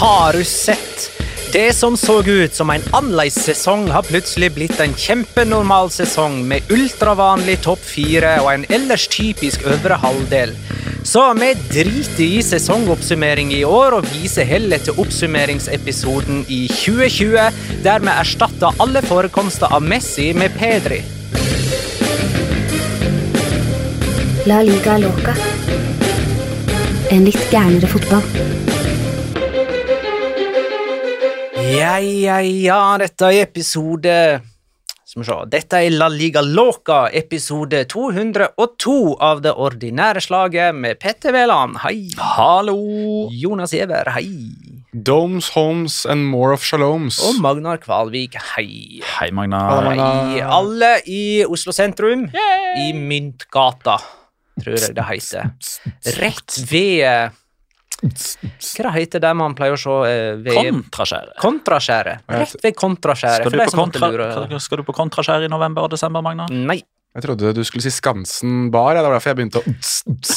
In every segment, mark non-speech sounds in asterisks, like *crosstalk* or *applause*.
Har du sett? Det som så ut som en annerledes sesong, har plutselig blitt en kjempenormal sesong med ultravanlig topp fire og en ellers typisk øvre halvdel. Så vi driter i sesongoppsummering i år og viser heller til oppsummeringsepisoden i 2020, der vi erstatter alle forekomster av Messi med Pedri. La liga loca. En litt gærnere fotball. Ja, ja, ja, dette er episode Skal vi se. Dette er La Liga Loca, episode 202 av det ordinære slaget med Petter Veland, hei. Hallo! Jonas Giæver, hei. Domes, homes and more of shaloms. Og Magnar Kvalvik, hei. Hei, Magna. Hei, alle i Oslo sentrum, i Myntgata, tror jeg det heter. Rett ved Hva det heter der man pleier å se eh, ved Kontraskjæret. Kontraskjæret. Rett ved Kontraskjæret. Skal, du på som kontra, skal du på kontraskjær i november og desember, Magna? Nei. Jeg trodde du skulle si Skansen bar. Ja, det var derfor jeg begynte å uts, uts,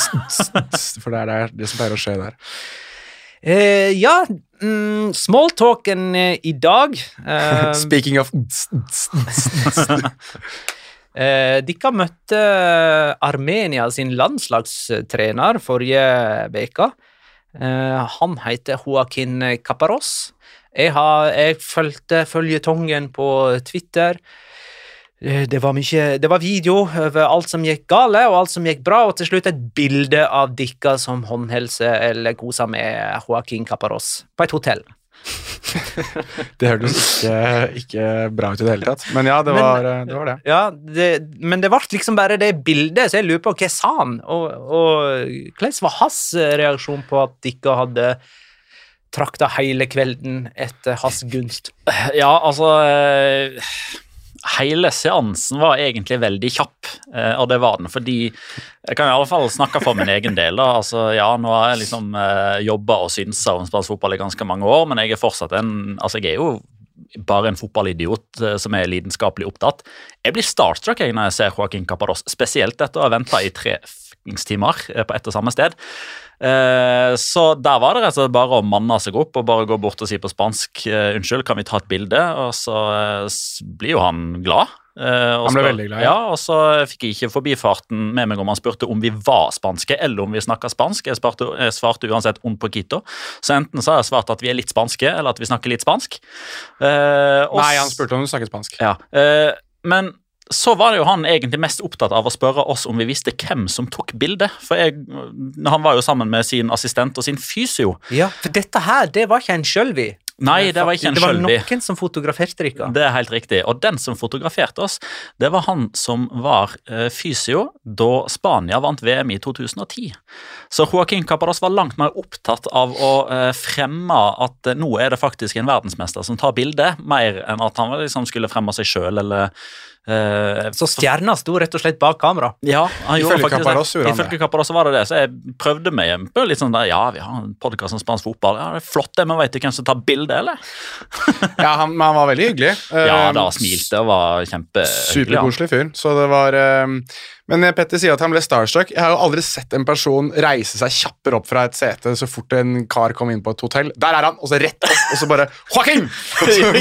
uts, For det er det, det som pleier å skje der. Eh, ja, mm, smalltalken eh, i dag eh, *laughs* Speaking of *laughs* eh, Dere møtte Armenia sin landslagstrener forrige uke. Eh, han heter Joaquin Caparos. Jeg, har, jeg fulgte føljetongen på Twitter. Eh, Det var mye Det var video over alt som gikk gale, og alt som gikk bra, og til slutt et bilde av dere som håndhelse eller kosa med Joaquin Caparos på et hotell. *laughs* Det hørtes ikke, ikke bra ut i det hele tatt. Men ja, det Men- var det. Var det. Ja, det, men det ble liksom bare det bildet, så jeg lurer på hva sa han? Og, og hvordan var hans reaksjon på at dere hadde trakta hele kvelden etter hans gunst? Ja, altså eh, Hele seansen var egentlig veldig kjapp, eh, og det var den fordi Jeg kan i alle fall snakke for min egen del. da, altså Ja, nå har jeg liksom eh, jobba og synsa om spansk fotball i ganske mange år, men jeg er fortsatt en Altså, jeg er jo bare en fotballidiot eh, som er lidenskapelig opptatt. Jeg blir starstruck jeg når jeg ser Joaquin Capados, spesielt etter å ha venta i tre timer eh, på ett og samme sted. Eh, Så der var det rett og slett bare å manne seg opp og bare gå bort og si på spansk eh, unnskyld, kan vi ta et bilde? Og så eh, blir jo han glad. Uh, Han ble veldig glad, ja. ja. Og så fikk jeg ikke forbifarten med meg om han spurte om vi var spanske, eller om vi snakka spansk. Jeg, sparte, jeg svarte uansett un poquito. Så enten så har jeg svart at vi er litt spanske, eller at vi snakker litt spansk. Uh, Nei, han spurte om du snakket spansk. Ja, Uh, men så var det jo han egentlig mest opptatt av å spørre oss om vi visste hvem som tok bildet. For jeg, han var jo sammen med sin assistent og sin fysio. Ja, for dette her, det var ikke en sjølvi. Nei, det var ikke en Det var noen som fotograferte dere. Det er helt riktig. Og den som fotograferte oss, det var han som var eh, fysio da Spania vant VM i 2010. Så Joaquin Capadas var langt mer opptatt av å eh, fremme at eh, nå er det faktisk en verdensmester som tar bilde, mer enn at han liksom skulle fremme seg sjøl eller Så stjerna sto rett og slett bak kamera. ja, han gjorde Ifølge faktisk det. gjorde han det. Var det det, så jeg prøvde meg på litt sånn der, ja, vi har en podkast om spansk fotball, ja, det er flott det, men vet du hvem som tar bilde, eller? *laughs* Ja, han, han var veldig hyggelig. Ja, Eh, da smilte og var han. Superkoselig fyr. Så det var eh, Men Petter sier at han ble starstruck. Jeg har jo aldri sett en person reise seg kjappere opp fra et sete så fort en kar kom inn på et hotell. Der er han! Og så rett opp, og så bare Joaquin! *laughs*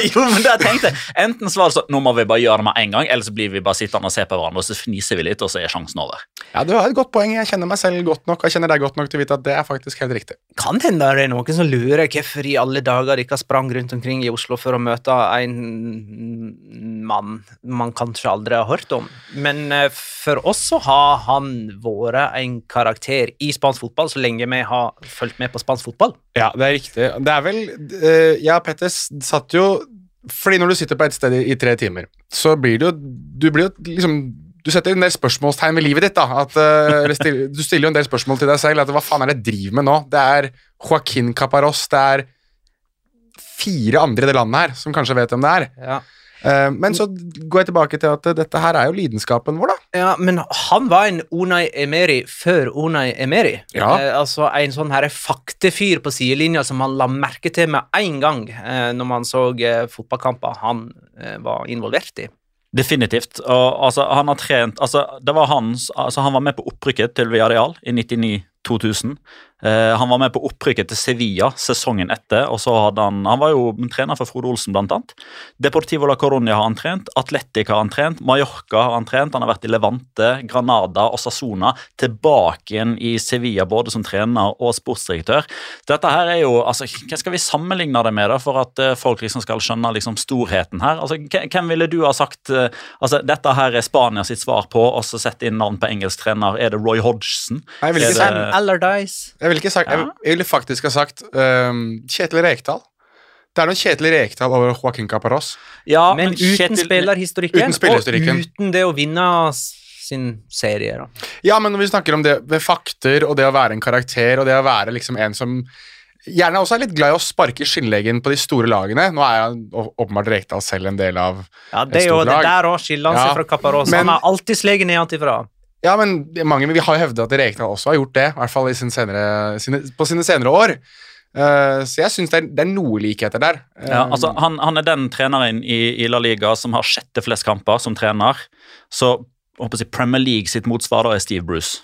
Jo, men det jeg tenkte Enten så var det sånn, nå må vi bare gjøre det med en gang, eller så blir vi bare sittende og se på hverandre, og så fniser vi litt, og så er sjansen over. Ja, Du har et godt poeng. Jeg kjenner meg selv godt nok og jeg kjenner deg godt nok til å vite at det er faktisk helt riktig. Kan hende det er noen som lurer hvorfor i alle dager dere sprang rundt omkring i Oslo for å møte en mann man kanskje aldri har hørt om. Men eh, for oss så har han vært en karakter i spansk fotball så lenge vi har fulgt med på spansk fotball. Ja, det er riktig. Det er vel uh, Ja, Petter satt jo Fordi når du sitter på et sted i, tre timer, så blir det jo Du blir jo liksom du setter en del spørsmålstegn ved livet ditt. da, at, uh, Du stiller jo en del spørsmål til deg selv. at Hva faen er det jeg driver med nå? Det er Joaquin Caparos, Det er fire andre i det landet her som kanskje vet hvem det er. Ja. Eh, men så går jeg tilbake til at dette her er jo lidenskapen vår, da. Ja, men han var en Unai Emeri før Unai Emeri. Ja. Eh, altså En sånn her faktefyr på sidelinja som han la merke til med en gang eh, når man så eh, fotballkamper han eh, var involvert i. Definitivt. Og altså, han har trent altså, det var hans, altså, Han var med på opprykket til Villarreal i 99-2000. Eh, han var med på opprykket til Sevilla sesongen etter. og så hadde Han han var jo trener for Frode Olsen, blant annet. Deportivo la Coronia har han trent, Atletic har han trent, Mallorca har han trent, han har vært i Levante, Granada og Sassona. Tilbake igjen i Sevilla både som trener og sportsdirektør. Dette her er jo, altså, Hva skal vi sammenligne det med da, for at eh, folk liksom skal skjønne liksom storheten her? Altså, Hvem ville du ha sagt eh, altså, dette her er Spania sitt svar på, og så sette inn navn på engelsk trener? Er det Roy Hodgson? Jeg vil ikke si- Allardyce. Jeg ville sagt, jeg, jeg ville faktisk ha sagt um, Kjetil Rekdal. Det er noe Kjetil Rekdal over Joaquin Caparros. Ja, Men uten Kjetil- spillerhistorikken, Uten spillerhistorikken. og uten det å vinne sin serie. da. Ja, men når vi snakker om det ved fakter og det å være en karakter og det å være liksom en som gjerne også er litt glad i å sparke skinnleggen på de store lagene. Nå er han åpenbart Rekdal selv en del av Ja, Det er jo det der òg skiller han Ja, seg fra Caparros. men- Han har alltid sleget nedenfra. Ja, men mange, vi har jo hevda at Rekdal også har gjort det, i hvert fall i sin senere, sine, på sine senere år. Uh, så jeg syns det, det er noe likheter der. Ja, Eh, altså han, han er den treneren i, i La Liga som har sjette flest kamper som trener. Så jeg Premier League sitt motsvar da er Steve Bruce.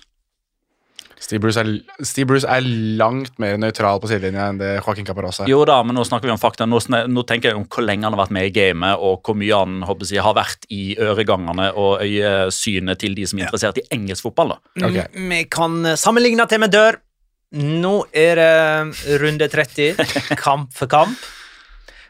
Steve, Bruce er, Steve Bruce er langt mer nøytral på sidelinja enn det Joaquin Caparros er. Jo da, men nå snakker vi om fakta. Nå, nå tenker jeg om hvor lenge han har vært med i gamet, og hvor mye han håper jeg, har vært i øregangene og øyesynet til de som er interessert i engelsk fotball. da. Mm, Vi kan eh, sammenligne til med dør. Nå er det runde 30, *laughs* kamp for kamp.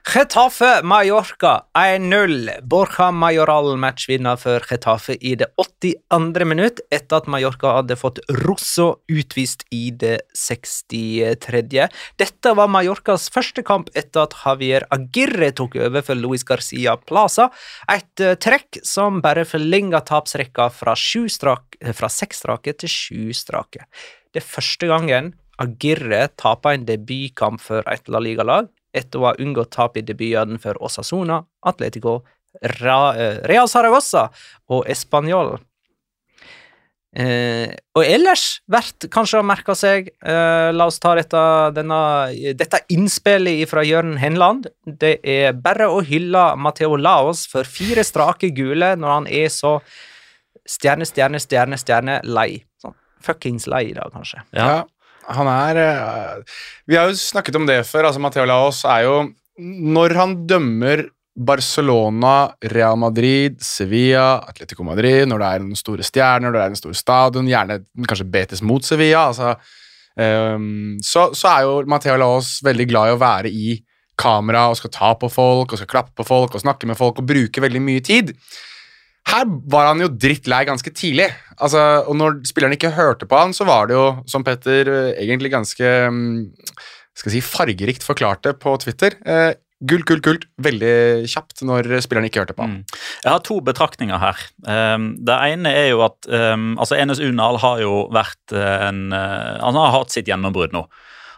Getafe Mallorca 1-0. Borja Majoral matchvinner for Getafe i det 82. minutt, etter at Mallorca hadde fått Rosso utvist i det 63. Dette var Mallorcas første kamp etter at Javier Aguirre tok over for Luis Garcia Plaza. Et eh, trekk som bare forlenga tapsrekka fra, strak, fra seks strake til sju strake. Det er første gangen Aguirre taper en debutkamp for et La Liga-lag, etter å ha unngått tap i debutene for Osasuna, Atletico, Ra eh, Real Saragossa og Español. Eh, og ellers verdt kanskje å merke seg eh, La oss ta dette, denne, dette innspillet fra Jørn Henland. Det er bare å hylle Mateo Laos for fire strake gule når han er så stjerne, stjerne, stjerne, stjerne lei. Sånn fuckings lei i dag, kanskje. Ja, han er eh, Vi har jo snakket om det før. altså Mateo Laos er jo Når han dømmer Barcelona, Real Madrid, Sevilla, Atletico Madrid, når det er en store stjerner, når det er en stor stadion, gjerne kanskje Betes mot Sevilla, altså, um, så, så er jo Mateo Laos veldig glad i å være i kamera og skal ta på folk og skal klappe på folk og snakke med folk og bruke veldig mye tid. Her var han jo drittlei ganske tidlig. Altså, og når spilleren ikke hørte på han, så var det jo, som Petter eh, egentlig ganske mm, skal si, fargerikt forklarte på Twitter eh, Kult, kult, kult. Veldig kjapt når spilleren ikke hørte på. Mm. Jeg har to betraktninger her. Um, det ene er jo at um, altså Enes Unal har jo vært en uh, Han har hatt sitt gjennombrudd nå.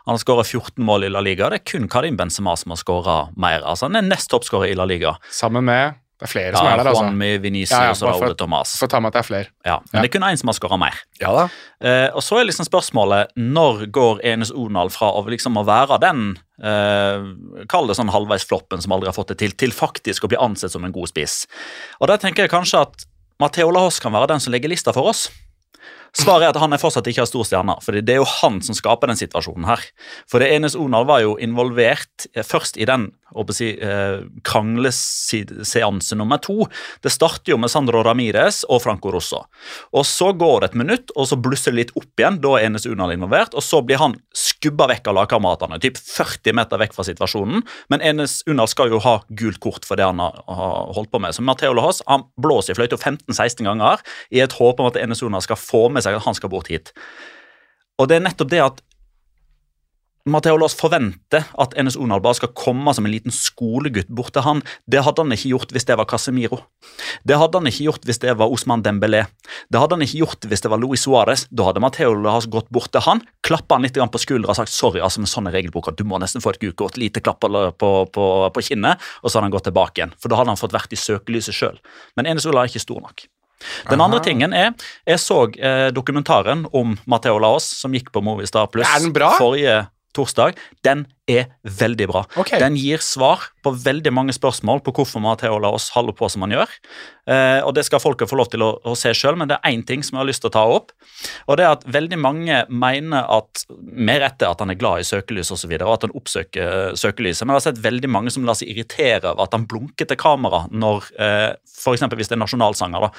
Han har skåra 14 mål i La Liga. Det er kun Karim Benzema som har skåra mer. Altså, han er nest toppskårer i La Liga. Sammen med Det er flere Ja, som er der, altså. Juanmi, Vinicius Ja, ja, og for- Raúl Thomas. Får ta med at det er flere. Ja, men Ja. det er kun én som har skåra mer. Ja da. Eh, og så er liksom spørsmålet når går Enes Onal fra å liksom å være den eh, Kall det sånn halvveis floppen som aldri har fått det til, til faktisk å bli ansett som en god spiss. Og der tenker jeg kanskje at Matheo Lahos kan være den som legger lista for oss. Svaret er at han er fortsatt ikke har stor stjerne, for det er jo han som skaper den situasjonen her. For det Enes Onal var jo involvert eh, først i den si, eh, krangleseanse nummer to. Det starter jo med Sandro Ramires og Franco Rosso. Og Så går det et minutt, og så blusser det litt opp igjen. Da er Enes Unal involvert, og så blir han skubba vekk av lagkameratene. Typ 40 meter vekk fra situasjonen. Men Enes Unal skal jo ha gult kort for det han har, holdt på med. Så Matheo Lahos han blåser i fløyta 15-16 ganger i et håp om at Enes Unal skal få med seg at han skal bort hit. Og det er nettopp det at Matheo Laas forvente at Enes Onal skal komme som en liten skolegutt bort til han. Det hadde han ikke gjort hvis det var Casemiro. Det hadde han ikke gjort hvis det var Osman Dembélé. Det hadde han ikke gjort hvis det var Luis Suárez. Da hadde Matheo Laas gått bort til han, klappa han litt på skuldra og sagt sorry, altså med sånne regelboker, du må nesten få et gult lite klapp på, på, på, på kinnet, og så hadde han gått tilbake igjen. For da hadde han fått vært i søkelyset sjøl. Men Enes Ola er ikke stor nok. Den andre tingen er Jeg så eh, dokumentaren om Matheo Laos som gikk på Movistar Pluss forrige torsdag. Den er veldig bra. Okay. Den gir svar på veldig mange spørsmål på hvorfor Matheo Laos holder på som han gjør. Eh, og Det skal folket få lov til å, å se sjøl, men det er én ting som jeg har lyst til å ta opp. Og det er at Veldig mange mener at med rette at han er glad i søkelys og, så videre, og at han oppsøker eh, søkelyset. Men jeg har sett veldig mange som lar seg irritere av at han blunker til kamera når eh, f.eks. hvis det er nasjonalsanger, da,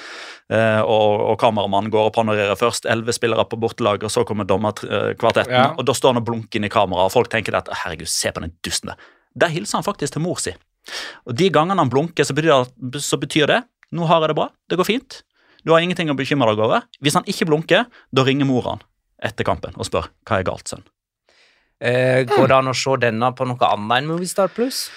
eh, og, og kameramannen går og panorerer først. Elleve spillere på bortelaget, og så kommer dommerkvartetten. Ja. Og da står han og blunker inn i kamera, og folk tenker at herregud, se på den dusten der. Der hilser han faktisk til mor si. Og De gangene han blunker, så betyr, så betyr det nå har jeg det bra, det går fint. Du har ingenting å bekymre deg over. Hvis han ikke blunker, da ringer mor han etter kampen og spør hva er galt, sønn. Eh, går det an å se denne på noe annet enn Movistar Pluss?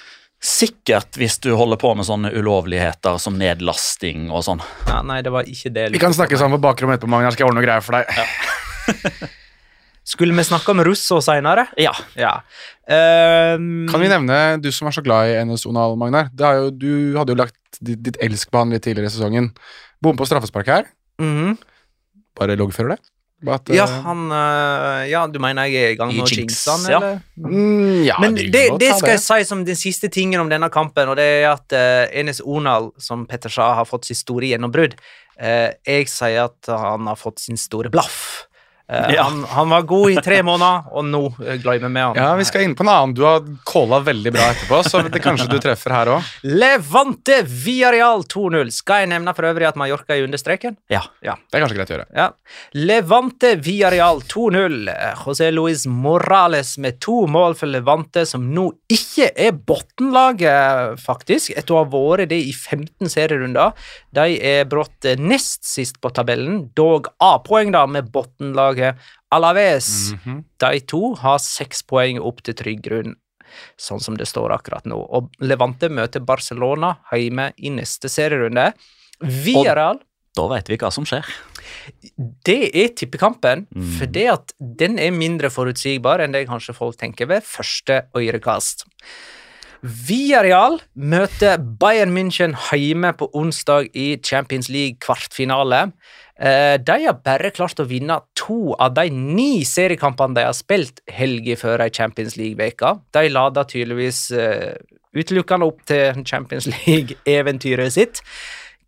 Sikkert hvis du holder på med sånne ulovligheter som nedlasting og sånn. Ja, nei, det var ikke det. Vi kan snakke sammen på bakrommet etterpå, Magnar. Skal jeg ordne noe greier for deg. *laughs* Skulle vi snakke om Russo seinere? Ja. Ja. Um, Kan vi nevne, du som er så glad i NS Onal, Magnar. Det har jo, du hadde jo lagt ditt, ditt elsk på han litt tidligere i sesongen. Bom på straffespark her. mhm. Bare loggfører det. At, Ja, eh, han eh, Ja, du mener jeg er i gang med å I jinxe han, han, ja. eller? mm, ja, Men det, det, det skal jeg si som den siste tingen om denne kampen, og det er at uh, Enes Onal, som Petter sa, har fått sitt store gjennombrudd. Uh, jeg sier at han har fått sin store blaff. Eh, Ja. han, han var god i tre måneder, og nå uh, glemmer vi han. Ja, vi skal inn på en annen. Du har calla veldig bra etterpå, så det kanskje du treffer her òg. Levante Villarreal 2-0. Skal jeg nevne for øvrig at Mallorca er under streken? ja. Det er kanskje greit å gjøre. Ja. Levante Villarreal 2-0. José Luis Morales med to mål for Levante, som nå ikke er bunnlaget, faktisk, etter å ha vært det i 15 serierunder. De er brått eh, nest sist på tabellen, dog A-poeng da, med bunnlaget Alaves. De to har seks poeng opp til trygg grunn, sånn som det står akkurat nå. Og Levante møter Barcelona hjemme i neste serierunde. og Da vet vi hva som skjer. det er tippekampen, Mm. for det at den er mindre forutsigbar enn det kanskje folk tenker ved første øyrekast. Villarreal møter Bayern München hjemme på onsdag i Champions League kvartfinale. Eh, De har bare klart å vinne to av de ni seriekampene de har spilt helga før ei Champions League-veke. De lader tydeligvis eh, utelukkende opp til Champions League-eventyret sitt.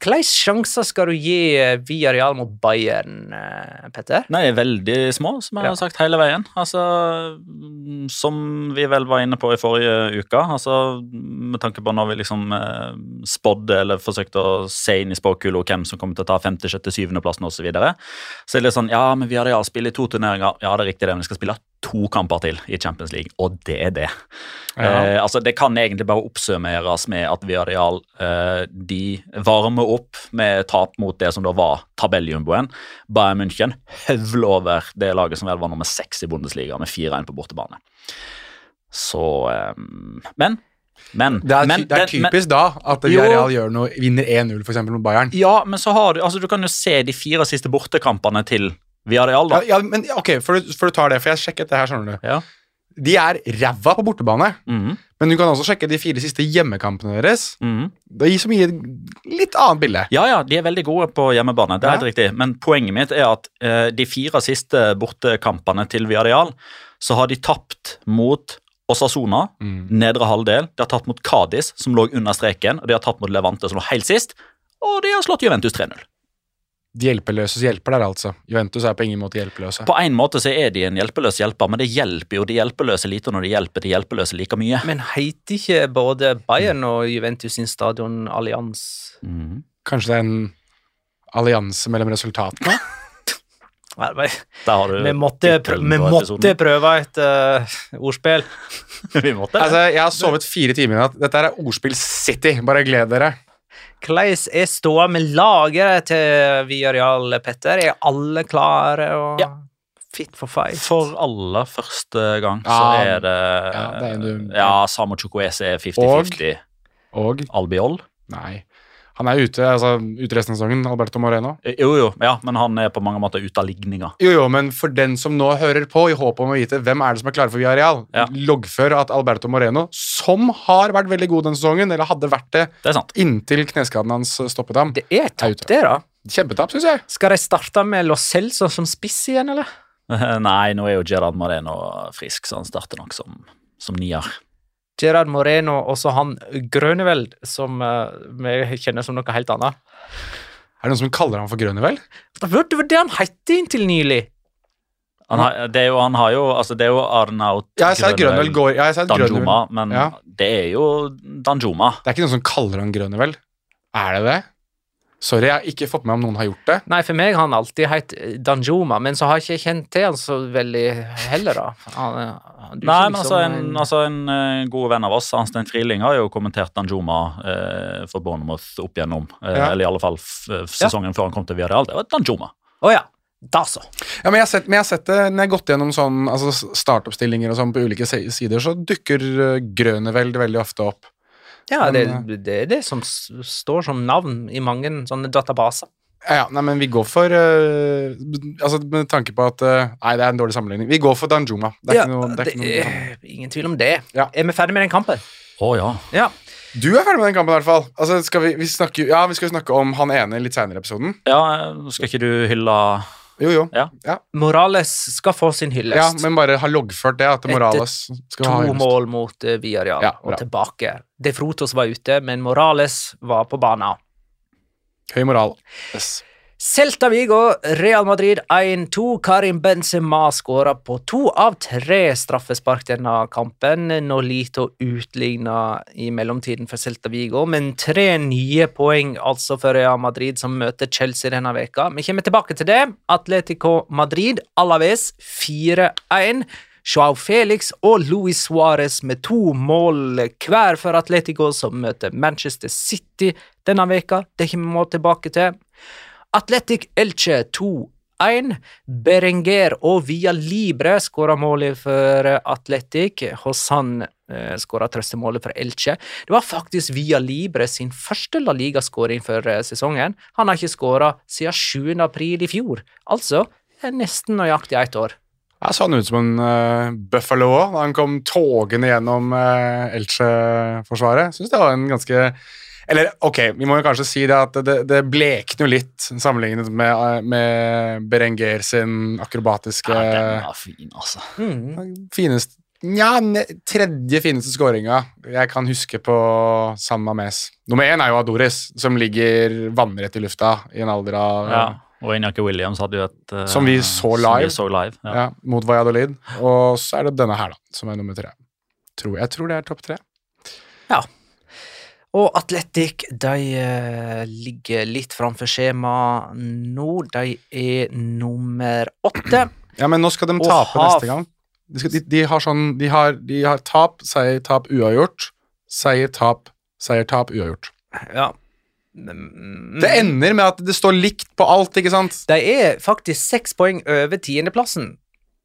Hvilke sjanser skal du gi via Real mot Bayern, eh, Petter? Nei, veldig små, som jeg Ja. har sagt hele veien. Altså, som vi vel var inne på i forrige uke, altså med tanke på når vi liksom eh, spådde eller forsøkte å se inn i spåkula hvem som kommer til å ta 5., 6., 7. plassen osv., så, videre, så er det litt sånn Ja, men vi har Real spiller i to turneringer. Ja, det er riktig, det, men vi skal spille to kamper til i Champions League, og det er det. Eh, altså, det kan egentlig bare oppsummeres med at Villarreal eh, de varmer opp med tap mot det som da var tabelljumboen. Bayern München høvler over det laget som vel var nummer seks i Bundesliga, med 4-1 på bortebane. Så eh, Men. Men, Det er, men, det er typisk men- da at. Villarreal gjør noe, vinner 1-0 for eksempel mot Bayern. Ja, men så har du altså Du kan jo se de fire siste bortekampene til Villarreal, da. Ja, ja, men ok, for du, før du tar det, for jeg sjekket det her, skjønner du. Ja. De er ræva på bortebane, Mhm, men du kan også sjekke de fire siste hjemmekampene deres. mhm. Det gir så mye litt annet bilde. Ja, ja, de er veldig gode på hjemmebane. Det er Ja. helt riktig. Men poenget mitt er at eh, de fire siste bortekampene til Villarreal, så har de tapt mot Osasona, Mm. nedre halvdel. De har tapt mot Cádiz, som lå under streken, og de har tapt mot Levante, som lå helt sist. Og de har slått Juventus 3-0. De hjelpeløses hjelper der, altså. Juventus er på ingen måte hjelpeløse. På en måte så er de en hjelpeløs hjelper, men det hjelper jo de hjelpeløse lite når de hjelper de hjelpeløse like mye. Men heter ikke både Bayern og Juventus sin stadion Allianz? Mhm. Kanskje det er en allianse mellom resultatene? *laughs* Nei, Vi måtte, prøve, *laughs* vi måtte prøve et uh, ordspill. Vi måtte. altså, jeg har sovet fire timer i natt. Dette er ordspill City. Bare gled dere. Hvordan er ståa med lageret til Viareal, Petter? Er alle klare og Ja. fit for fight? For aller første gang så Ja, er det ja, det er du- Ja, Samo Chukwese er 50-50. Og Albiol? Nei. Han er ute altså, ute resten av sesongen, Alberto Moreno. Eh, Jo, jo, ja, men han er på mange måter ute av ligninga. Jo, jo, men for den som nå hører på, i håp om å vite hvem er det som er klare for Villarreal, Ja. loggfør at Alberto Moreno, som har vært veldig god denne sesongen, eller hadde vært det Det er sant. inntil kneskaden hans stoppet ham Det er Er tapt, det, da. Kjempetap, syns jeg. Skal de starte med Lo Celso som spiss igjen, eller? *laughs* Nei, nå er jo Gerard Moreno frisk, så han starter nok som, som nier. Gerard Moreno og så han Grøneveld, som eh, vi kjenner som noe helt annet. Er det noen som kaller ham for Grønnevel? Det var det han het inntil nylig. Han har, det er jo, han har jo altså Det er jo Arnaut Ja, går Danjuma, men Ja. det er jo Danjuma. Det er ikke noen som kaller han Grønnevel. Er det det? Sorry, jeg har ikke fått med om noen har gjort det. Nei, for meg har han alltid hett Danjuma, men så har jeg ikke kjent til han så veldig heller, da. Han, han, du Nei, men liksom altså en, altså en uh, god venn av oss, Arnstein Friling, har jo kommentert Danjuma uh, for Bournemouth opp igjennom. uh, Ja. Eller i alle fall f sesongen før han kom til Villarreal. Det var Danjuma. Å ja. Da så. Ja, men jeg har sett, men jeg har sett det når jeg har gått gjennom sånn, altså startoppstillinger og sånn på ulike sider, så dukker uh, Grøneveld veldig ofte opp. Ja, det, Men, det er det som står som navn i mange sånne databaser. Ja, ja, nei, men vi går for uh, Altså med tanke på at uh, Nei, det er en dårlig sammenligning. Vi går for Danjuma. Det er Ja, ikke noe, det er det ikke noe er ingen tvil om det. Ja. Er vi ferdig med den kampen? Å ja. Ja. Du er ferdig med den kampen, i hvert fall. Altså, skal vi, vi snakke, ja, vi skal snakke om han ene litt seinere i episoden. Ja, nå skal ikke du hylle Jo, jo. Morales skal få sin hyllest. Ja, men bare ha loggført det, at Morales skal ha to mål mot uh, Villarreal Ja, og tilbake. De Frotos var ute, men Morales var på banen. Høy moral. Yes. Celta Vigo, Real Madrid 1-2. Karim Benzema skåra på to av tre straffespark denne kampen. Nolito utligna i mellomtiden for Celta Vigo, men tre nye poeng altså for Real Madrid, som møter Chelsea denne veka. Vi kommer tilbake til det. Atletico Madrid, Alaves 4-1. Joao Felix og Luis Suárez med to mål hver for Atletico, som møter Manchester City denne veka. Det kommer vi tilbake til. Atletic Elche 2-1. Berenger og Via Libre skåra målet for Atletic. Hosan eh, skåra trøstemålet for Elche. Det var faktisk Via Libre sin første La Liga-skåring for eh, sesongen. Han har ikke skåra siden 7. april i fjor, altså eh, nesten nøyaktig ett år. Jeg så han ut som en uh, Buffalo òg, da han kom togende gjennom uh, Elche-forsvaret. Syns det var en ganske Eller ok, vi må jo kanskje si det at det, det blekner jo litt sammenlignet med, med Berenger sin akrobatiske Ja, den var fin, altså. Mm. finest, ja, tredje fineste skåringa jeg kan huske på San Mames. Nummer én er jo Adoris, som ligger vannrett i lufta i en alder av Ja. Og Inyaki Williams hadde jo et uh, Som vi så live. vi så live ja. ja, mot Valladolid. Og så er det denne her, da, som er nummer tre. Tror, jeg tror det er topp tre. Og Atletic de eh, ligger litt framfor skjema nå. De er nummer åtte. *clears throat* Ja, men nå skal de tape har... neste gang. De, skal, de, de har sånn De har, de har tap, seier, tap, uavgjort. Seier, tap, seier, tap, uavgjort. Ja. Mm, Det ender med at det står likt på alt, ikke sant? De er faktisk seks poeng over tiendeplassen.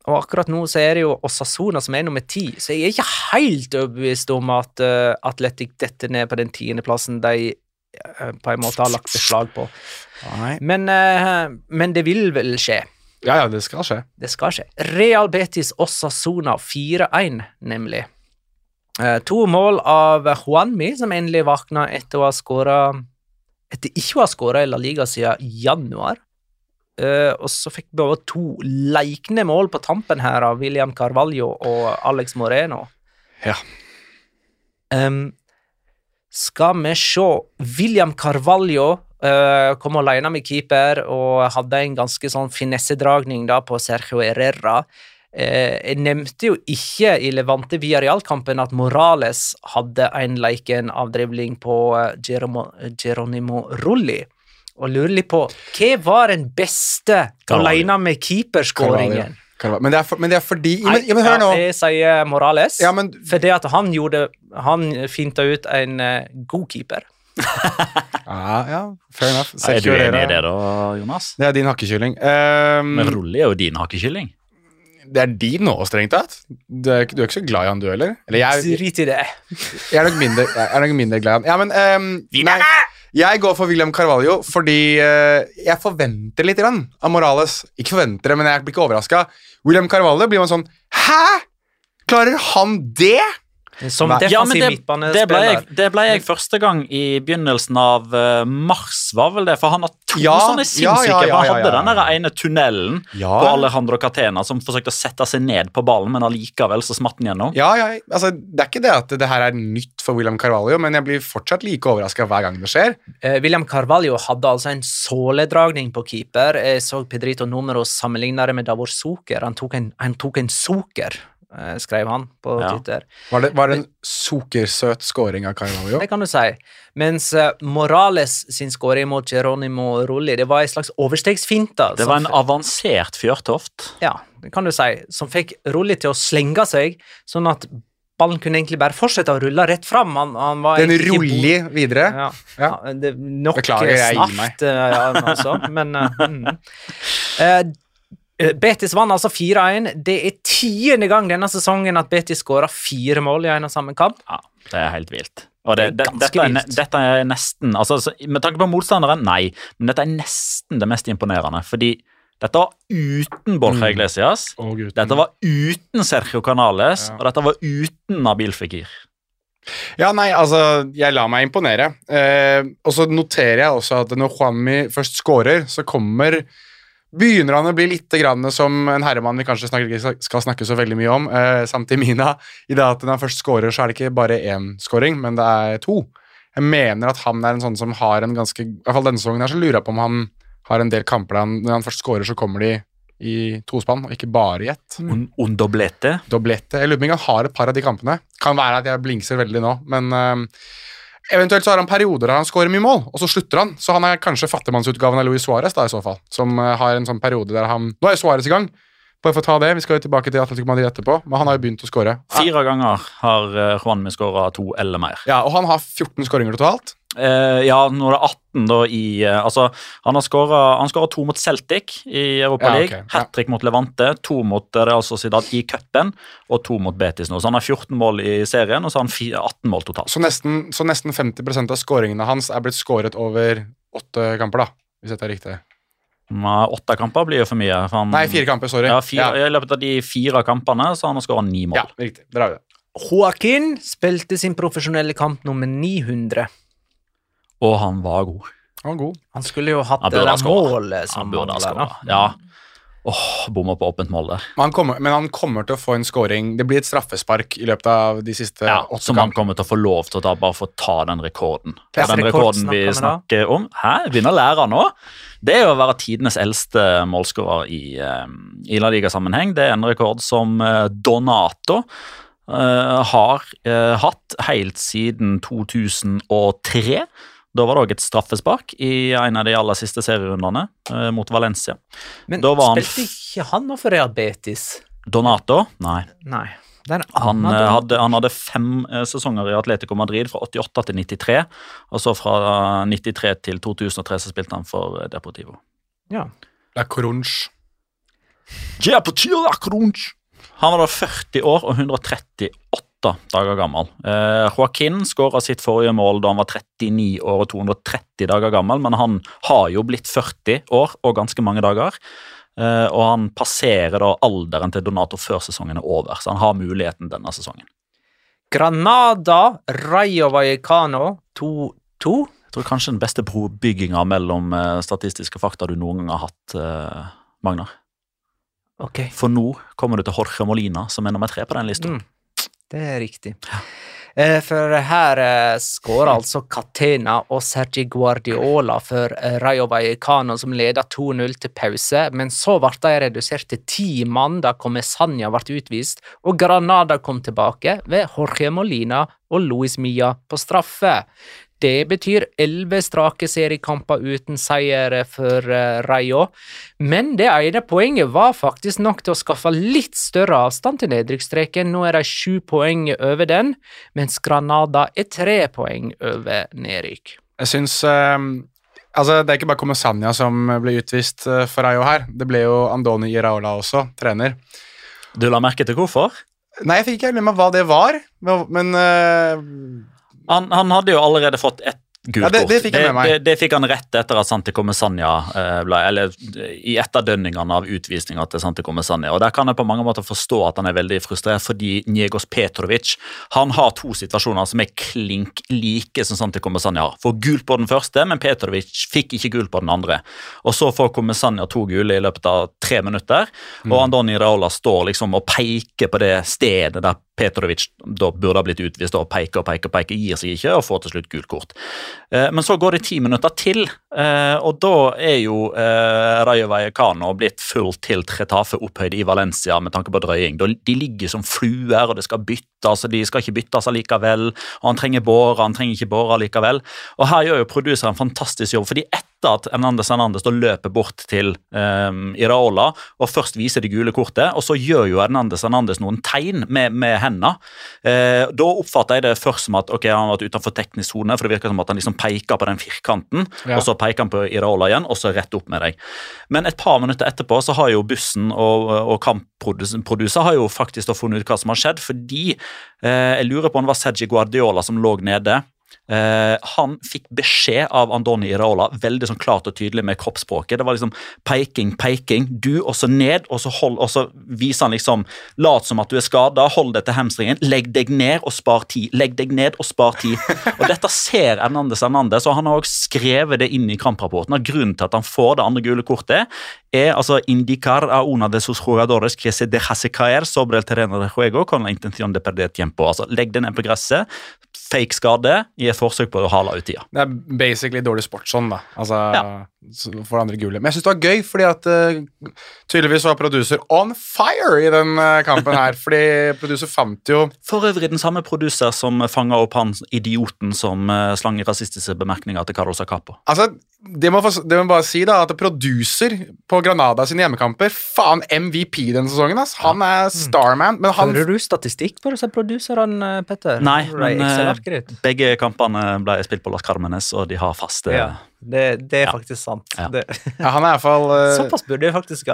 Og akkurat nå så er det jo Osasona som er nummer ti, så jeg er ikke helt overbevist om at uh, Atletic detter ned på den tiendeplassen de uh, på en måte har lagt beslag på. Men, uh, men det vil vel skje. Ja, ja, det skal skje. Det skal skje. Real Betis Osasona 4-1, nemlig. Eh, to mål av Juanmi, som endelig våkna etter å ha skåra Etter ikke å ha skåra i La Liga siden januar. Eh, og så fikk vi over to leikende mål på tampen her av William Carvalho og Alex Moreno. Ja. Um, skal vi se William Carvalho uh, kom alene med keeper og hadde en ganske sånn finessedragning da på Sergio Herrera. Eh, jeg nevnte jo ikke i Levante Villarreal-kampen at Morales hadde en leiken avdribling på Geronimo Rulli. Og lurer litt på hva var den beste alene med keeperskåringen? Men, det er for, men det er fordi men, ja, men hør nå. Jeg sier Morales. Ja, men Fordi at han gjorde Han finta ut en uh, god keeper. *laughs* Ja, ja, fair enough. Er du enig i det, da, Jonas? Det er din hakkekylling. Um, Men Rulli er jo din hakkekylling. det er din nå, strengt tatt. Du er, du er ikke så glad i han, du heller? Drit i det. jeg, er nok mindre, jeg er nok mindre glad i han. Ja, men um, nei, Jeg går for William Carvalho fordi eh, jeg forventer litt grann av Morales. Ikke forventer det, men jeg blir ikke overraska. William Carvalho blir man sånn Hæ?! Klarer han det?! Som defensiv Ja, men det, midtbanespiller. det, ble jeg, det ble jeg første gang i begynnelsen av eh, mars, var vel det? For han har to Ja, sånne ja, sinnssyke ja, ja, Han ja, hadde ja. den der ene tunnelen Ja. på Alejandro Catena som forsøkte å sette seg ned på ballen, men allikevel så smatt den gjennom. Ja, ja, altså, Det er ikke det at det her er nytt for William Carvalho, men jeg blir fortsatt like overraska hver gang det skjer. Eh, William Carvalho hadde altså en såledragning på keeper. Jeg så Pedrito Numero sammenligne det med Davor Zucker. Han tok en, han tok en eh, skrev han på Ja. Twitter. Var det, var det en sukkersøt scoring av Carvalho? Det kan du si. Mens eh, Morales sin skåring mot Geronimo Rulli, det var en slags overstegsfinte. Det var en avansert fjørtoft. Ja, det kan du si. Som fikk Rulli til å slenge seg, sånn at ballen kunne egentlig bare fortsette å rulle rett fram. Han, han var Den ruller videre. Ja. Ja. ja. det, nok Beklager, jeg gir snart, eh, ja, altså, men eh, mm. *laughs* Eh, Betis vant altså 4-1. Det er tiende gang denne sesongen at Betis skåra fire mål i en og samme kamp. Ja, det er helt vilt. Og det, Det det, er dette, er, dette er nesten altså, Med tanke på motstanderen, nei, men dette er nesten det mest imponerende. Fordi dette var uten Borja Iglesias, Å, Uten. dette var uten Sergio Canales, Ja. og dette var uten Nabil Fikir. Ja, nei, altså, jeg lar meg imponere. Eh, og så noterer jeg også at når Juanmi først scorer, så kommer Begynner han å bli litt grann som en herremann vi kanskje snakker, skal snakke så veldig mye om, eh, samt i Mina, i det at når han først scorer, så er det ikke bare én scoring, men det er to. Jeg mener at han er en sånn som har en ganske I hvert fall denne sesongen her, så lurer jeg på om han har en del kamper der han, når han først scorer, så kommer de i tospann, og ikke bare i ett. Un, un doblete. Doblete. Jeg lurer på om han har et par av de kampene. Kan være at jeg blingser veldig nå, men øhm, Eventuelt så har han perioder der han scorer mye mål, og så slutter han. Så han er kanskje fattigmannsutgaven av Luis Suárez, da, i så fall. Som øh, har en sånn periode der han Nå er Suárez i gang. Bare for å ta det, Vi skal jo tilbake til Atletico Madrid etterpå, men han har jo begynt å score. Fire ganger har uh, Juanmi skåra to eller mer. Ja, og han har 14 skåringer totalt. Eh, ja, nå er det 18 da i uh, Altså, han har skåra to mot Celtic i Europa Ja, League. ja. Hat trick mot Levante, to mot eh, Real Sociedad i cupen og to mot Betis nå. Så han har 14 mål i serien, og så har han 18 mål totalt. Så nesten, så nesten 50% av skåringene hans er blitt skåret over åtte kamper, da. Hvis dette er riktig. Nei, Åtte kamper blir jo for mye. For han, Nei, fire kamper, sorry. Ja, fire, ja. I løpet av de fire kampene så har han skåra ni mål. ja riktig. Der har vi det. Joaquin spilte sin profesjonelle kamp nummer 900. Og han var god. Han var god. Han skulle jo hatt det der målet som Han burde ha skåra. Ja. Åh, Bomma på åpent mål der. Men han, kommer, men han kommer til å få en scoring. Det blir et straffespark i løpet av de siste Ja, åtte som han kommer til å få lov til å ta, bare for å ta den rekorden. Hva den rekorden vi snakker da? om Hæ, begynner å lære nå. Det er jo å være tidenes eldste målskårer i, eh, i La Liga-sammenheng. Det er en rekord som eh, Donato uh, har uh, hatt helt siden 2003. Da var det òg et straffespark i en av de aller siste serierundene eh, mot Valencia. Men Da var han spilte ikke han nå for Real Betis? Donato? Nei. Nei. Det Han, eh, hadde, han hadde fem eh, sesonger i Atletico Madrid, fra 88 til 93. Og så fra eh, 93 til 2003 så spilte han for eh, Deportivo. ja. La Corunche. Han var da 40 år og 138 dager gammel. Eh, Joaquin skåra sitt forrige mål da han var 39 år og 230 dager gammel, men han har jo blitt 40 år og ganske mange dager. Eh, og han passerer da alderen til Donato før sesongen er over, så han har muligheten denne sesongen. Granada, Rayo Vallecano 2-2. Jeg tror kanskje den beste brobygginga mellom eh, statistiske fakta du noen gang har hatt, eh, Magnar. Okay. For nå kommer du til Jorge Molina, som er nummer tre på den lista. Mm. Det er riktig. Eh, For her eh, skårer altså Catena og Sergi Guardiola for eh, Rayo Vallecano, som leder 2-0 til pause, men så ble de redusert til ti mann da Comesania ble utvist, og Granada kom tilbake ved Jorge Molina og Luis Mia på straffe. Det betyr elleve strake seriekamper uten seier for eh, Rayo, men det ene poenget var faktisk nok til å skaffe litt større avstand til nedrykksstreken. Nå er de sju poeng over den, mens Granada er tre poeng over nedrykk. Jeg syns eh, Altså, det er ikke bare Comesania som ble utvist eh, for Rayo her. Det ble jo Andoni Iraola også, trener. Du la merke til hvorfor? Nei, jeg fikk ikke helt med meg hva det var, men eh, Han, han hadde jo allerede fått ett gult Ja, det- det fikk. Det, det fikk han rett etter at Santi Comesania eh, ble Eller i etterdønningene av utvisninga til Santi Comesania. Og der kan jeg på mange måter forstå at han er veldig frustrert, fordi Njegos Petrovic han har to situasjoner som er klink like som Santi Comesania har. Får gult på den første, men Petrovic fikk ikke gult på den andre. Og så får Comesania to gule i løpet av tre minutter, og Andoni Raola står liksom og peker på det stedet der Petrovic da burde ha blitt utvist og peker og peker peker, gir seg ikke og får til slutt gult kort. Eh, Men så går det ti minutter til, eh, og da er jo eh, Rayo Vallecano blitt fullt til Tretafe opphøyd i Valencia med tanke på drøying. De ligger som fluer, og det skal byttes, og de skal ikke byttes allikevel. Og han trenger båre, han trenger ikke båre allikevel. Og her gjør jo produseren en fantastisk jobb, fordi etter at Hernandez Hernandez løper bort til um, Iraola og først viser det gule kortet, og så gjør jo Hernandez Hernandez noen tegn med, med hendene. Eh, da oppfatter jeg det først som at ok, han har vært utenfor teknisk sone, for det virker som at han liksom peker på den firkanten, Ja. og så peker han på Iraola igjen, og så rett opp med deg. Men et par minutter etterpå så har jo bussen og, og kampproduser har jo faktisk funnet ut hva som har skjedd, fordi eh, jeg lurer på om det var Sergi Guardiola som lå nede. Eh, han fikk beskjed av Andoni Iraola veldig sånn klart og tydelig med kroppsspråket. Det var liksom peking, peking, du, og så ned, og så, hold, og så viser han liksom Lat som at du er skada, hold deg til hamstringen, legg deg ned og spar tid. Legg deg ned og spar tid. Og dette ser Hernandez Hernandez, og han har også skrevet det inn i kamprapporten. at Grunnen til at han får det andre gule kortet, er altså indicar a una de sus jugadores que se dejase caer sobre el terreno de juego con la intención de perder tiempo. Altså, legg deg ned på gresset, fake skade, et forsøk på å hale ut tida. Det er basically dårlig sportsånd, da. Altså, Ja. så for det andre gule. Men jeg syns det var gøy, fordi at uh, tydeligvis var producer on fire i den eh, kampen her. *laughs* fordi producer fant jo For øvrig den samme produser som fanga opp han idioten som uh, slang rasistiske bemerkninger til Carlos Acapo. Altså, det må, det må bare si, da, at producer på Granada sine hjemmekamper Faen, MVP denne sesongen, ass. Han er starman, men han Hører du statistikk på disse produserne, Petter? Nei, men uh, begge kampene ble spilt på Las Carmenes, og de har faste Ja, det, det er Ja. faktisk sant. Ja. Det, ja, Han er iallfall uh, *laughs* såpass burde jeg faktisk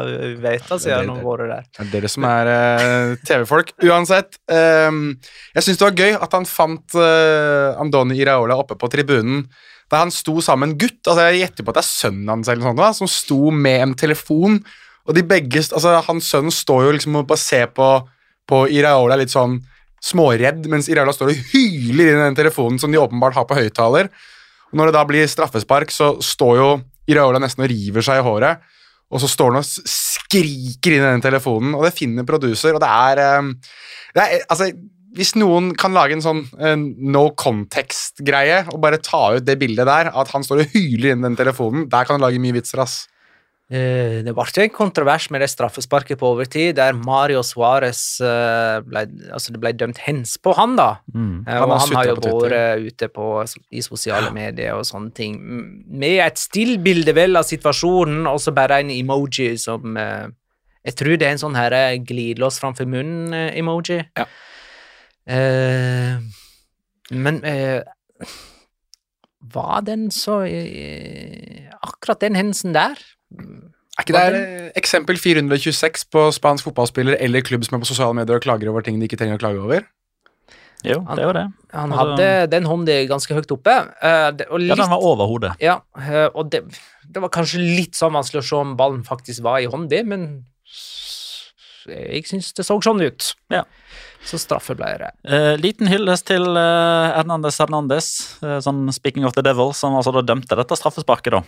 vite siden han har vært der. Det er dere som er uh, TV-folk. Uansett, um, jeg syns det var gøy at han fant uh, Andoni Iraola oppe på tribunen. da han sto sammen med en gutt, altså jeg gjetter på at det er sønnen hans eller sånt, da, som sto med en telefon. Og de begge, altså Hans sønn står jo liksom og bare ser på, på Iraola litt sånn småredd, mens Iraola står og hyler inn i den telefonen som de åpenbart har på høyttaler. Når det da blir straffespark, så står jo Iraola nesten og river seg i håret. og så står han og skriker inn i den telefonen, og det finner producer, og det er, eh, det er Altså, hvis noen kan lage en sånn en no context-greie og bare ta ut det bildet der, at han står og hyler inn den telefonen, der kan du lage mye vitser, ass. Eh, Det ble en kontrovers med det straffesparket på overtid, der Mario Suárez eh, ble, altså det ble dømt hens på han, da. Mm. Eh, Han og har han har jo vært ute på, i sosiale medier og sånne ting. Med et stillbilde vel av situasjonen, og så bare en emoji som Jeg tror det er en sånn her glidelås framfor munnen-emoji. Ja. Eh, men eh, var den så eh, Akkurat den hendelsen der Er ikke det eh, eksempel 426 på spansk fotballspiller eller klubb som er på sosiale medier og klager over ting de ikke trenger å klage over? Jo, det var det. Han Altså- hadde den hånda ganske høyt oppe. eh, det, og Ja, den var over hodet. Ja, eh, og det, det var kanskje litt sånn vanskelig å se om ballen faktisk var i hånda, men jeg syns det så sånn ut. Ja. Så straffe ble det. Eh, liten hyllest til eh, Hernandez Hernandez, eh, sånn speaking of the devil, som altså da dømte dette straffesparket, da.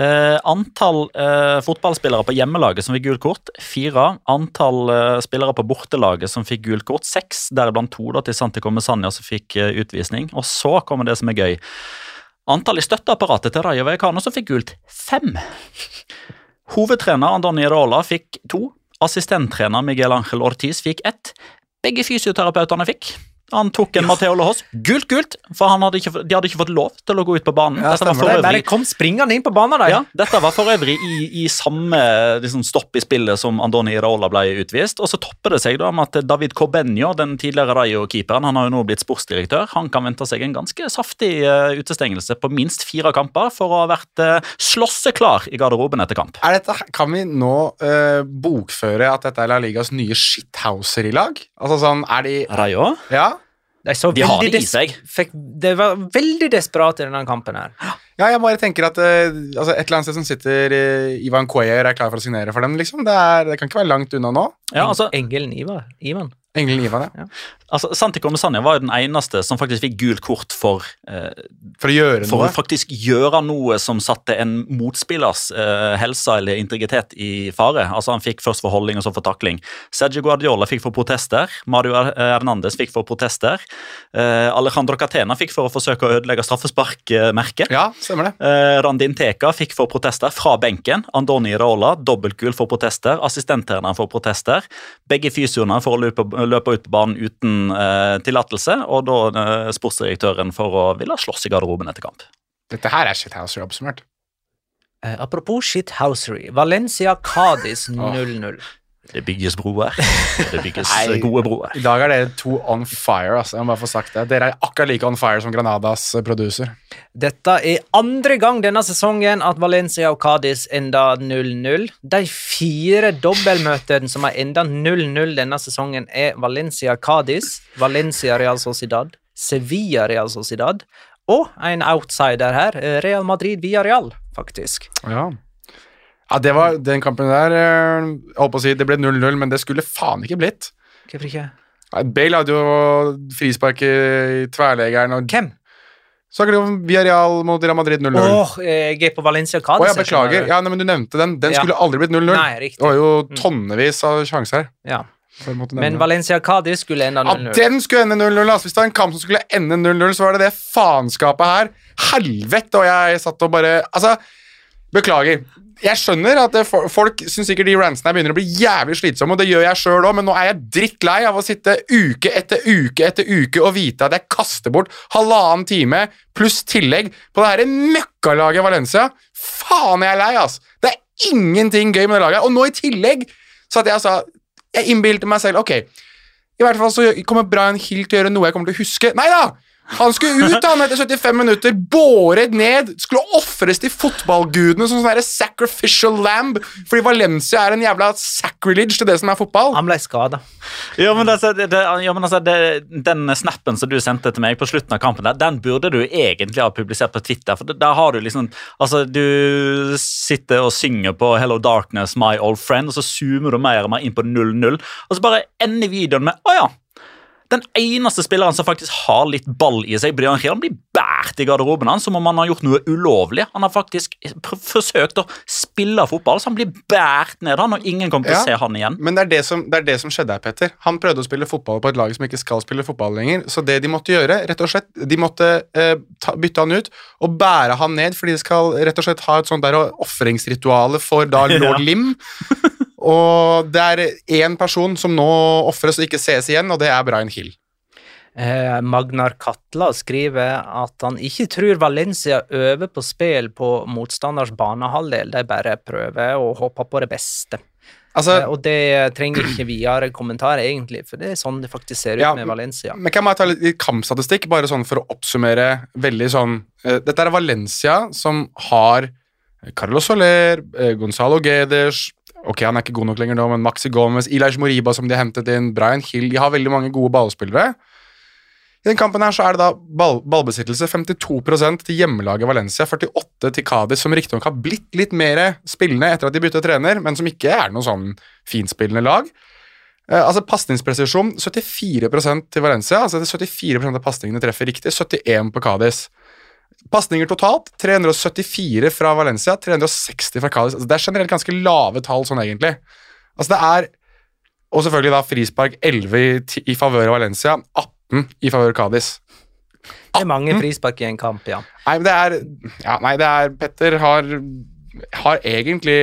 Eh, antall eh, fotballspillere på hjemmelaget som fikk gult kort, fire. Antall eh, spillere på bortelaget som fikk gult kort, seks. Deriblant to da, til Santi Comesania som fikk eh, utvisning. Og så kommer det som er gøy. Antall i støtteapparatet til Raja Vallecano som fikk gult, fem. Hovedtrener Andoni Rola fikk to. Assistenttrener Miguel Ángel Ortiz fikk ett. Begge fysioterapeutene fikk. Han tok en Matheo Lahos. Gult, gult, for han hadde ikke, de hadde ikke fått lov til å gå ut på banen. Ja, Dette var for øvrig kom springende inn på banen, ja, dette var for øvrig i, i samme liksom, stopp i spillet som Andoni Iraola ble utvist. Og så topper det seg da med at David Corbenio, den tidligere Rayo-keeperen, han har jo nå blitt sportsdirektør, han kan vente seg en ganske saftig uh, utestengelse på minst fire kamper for å ha vært uh, slåsseklar i garderoben etter kamp. Dette, kan vi nå uh, bokføre at dette er La Ligas nye shithouser i lag? Altså sånn, er de Rayo? Ja? De, så De har det i seg. Fikk, det var veldig desperat i denne kampen her. Ja, jeg bare tenker at uh, altså et eller annet sted som sitter uh, Ivan Cuellar er klar for å signere for dem, liksom. Det, er, det kan ikke være langt unna nå. Ja, altså, Engelen Ivar. Ivan. Engelen Ivar, ja. altså Santico Mesania var jo den eneste som faktisk fikk gult kort for eh, For å gjøre for noe. å faktisk gjøre noe som satte en motspillers eh, helse eller integritet i fare. Altså Han fikk først for holdning og så for takling. Sergio Guardiola fikk for protester. Mario Her- Hernandez fikk for protester. Eh, Alejandro Catena fikk for å forsøke å ødelegge straffesparkmerket. Ja, stemmer det. Eh, Randin Teka fikk for protester fra benken. Andoni Raola dobbeltgul for protester. Assistenttreneren for protester. Begge fysioene for å løpe, løpe ut på banen uten eh, tillatelse. Og da eh, sportsdirektøren for å ville slåss i garderoben etter kamp. Dette her er shithouser oppsummert. Eh, apropos shithousery. Valencia Cádiz 0-0. Det bygges broer. Det bygges *laughs* Nei. gode broer. I dag er dere to on fire. Altså. Jeg må bare få sagt det. Dere er akkurat like on fire som Granadas eh, producer. Dette er andre gang denne sesongen at Valencia og Cádiz enda 0-0. De fire dobbeltmøtene som har enda 0-0 denne sesongen, er Valencia-Cádiz, Valencia-Real Sociedad, Sevilla-Real Sociedad og en outsider her, eh, Real Madrid-Villarreal, faktisk. Ja. Ja, det var den kampen der eh, Jeg holdt på å si det ble 0-0, men det skulle faen ikke blitt. Hvorfor ikke? Bale hadde jo frispark i tverrleggeren og Hvem? Snakker du om Villarreal mot Real Madrid 0-0? Åh, jeg er på Valencia-Cádiz. Oh, jeg jeg beklager. Ja, nei, men Du nevnte den. Den Ja. skulle aldri blitt 0-0. Nei, Det var jo Mm. tonnevis av sjanser her. Ja. Men. Valencia-Cádiz skulle ende 0-0. Ja, den skulle ende 0-0. Altså. Hvis det var en kamp som skulle ende 0-0, så var det det faenskapet her. Helvete! Og jeg satt og bare Altså, beklager. Jeg skjønner at det, folk syns sikkert de rantsene begynner å bli jævlig slitsomme, og det gjør jeg sjøl òg, men nå er jeg drittlei av å sitte uke etter uke etter uke og vite at jeg kaster bort halvannen time pluss tillegg på det her møkkalaget Valencia. Faen, jeg er lei, ass! Det er ingenting gøy med det laget. Og nå i tillegg så at jeg sa Jeg innbilte meg selv Ok, i hvert fall så kommer Brian Hill til å gjøre noe jeg kommer til å huske. Nei da! Han skulle ut han etter 75 minutter, båret ned, skulle ofres til fotballgudene som sånn sacrificial lamb, fordi Valencia er en jævla sacrilege til det som er fotball. Han ble skada. Ja, men, altså, det, ja, men altså, det, Den snappen som du sendte til meg på slutten av kampen, der, den burde du egentlig ha publisert på Twitter. for der har Du liksom, altså, du sitter og synger på 'Hello Darkness, My Old Friend', og så zoomer du mer og mer inn på 0-0, og så bare ender videoen med 'Å ja'. Den eneste spilleren som faktisk har litt ball i seg, Brian Giron, blir båret i garderoben hans som om han har gjort noe ulovlig. Han har faktisk forsøkt å spille fotball, så han blir båret ned han, og ingen kommer til Ja. å se han igjen. Men det er det, som, det er det som skjedde her, Petter. Han prøvde å spille fotball på et lag som ikke skal spille fotball lenger. Så det de måtte gjøre, rett og slett, de måtte eh, ta, bytte han ut og bære han ned, fordi de skal rett og slett ha et sånt der ofringsrituale for da *laughs* lord Lim. Og det er én person som nå ofres og ikke ses igjen, og det er Brian Hill. Eh, Magnar Katla skriver at han ikke tror Valencia øver på spill på motstanders banehalvdel, de bare prøver og håper på det beste. Altså, Eh, og det trenger ikke videre kommentar, egentlig, for det er sånn det faktisk ser ut Ja, med Valencia. Men kan jeg ta litt, kampstatistikk, bare sånn for å oppsummere veldig sånn eh, Dette er Valencia som har Carlos Soler, Gonzalo Guedes Ok, han er ikke god nok lenger nå, men Maxi Gomez, Ilaj Moriba som de har hentet inn, Brian Hill De har veldig mange gode ballspillere. I den kampen her så er det da ball, ballbesittelse 52% til hjemmelaget Valencia, 48 til Cádiz, som riktignok har blitt litt mer spillende etter at de byttet trener, men som ikke er noe sånn finspillende lag. Eh, altså Pasningspresisjon 74% til Valencia. altså det er 74% av pasningene treffer riktig, 71 på Cádiz. Pasninger totalt 374 fra Valencia, 360 fra Cádiz. Altså, det er generelt ganske lave tall sånn egentlig. Altså det er Og selvfølgelig da frispark 11 i, i favør av Valencia, 18 i favør Cádiz. Det er mange frispark i en kamp, ja. Nei, men det er Ja, nei, det er Petter har har egentlig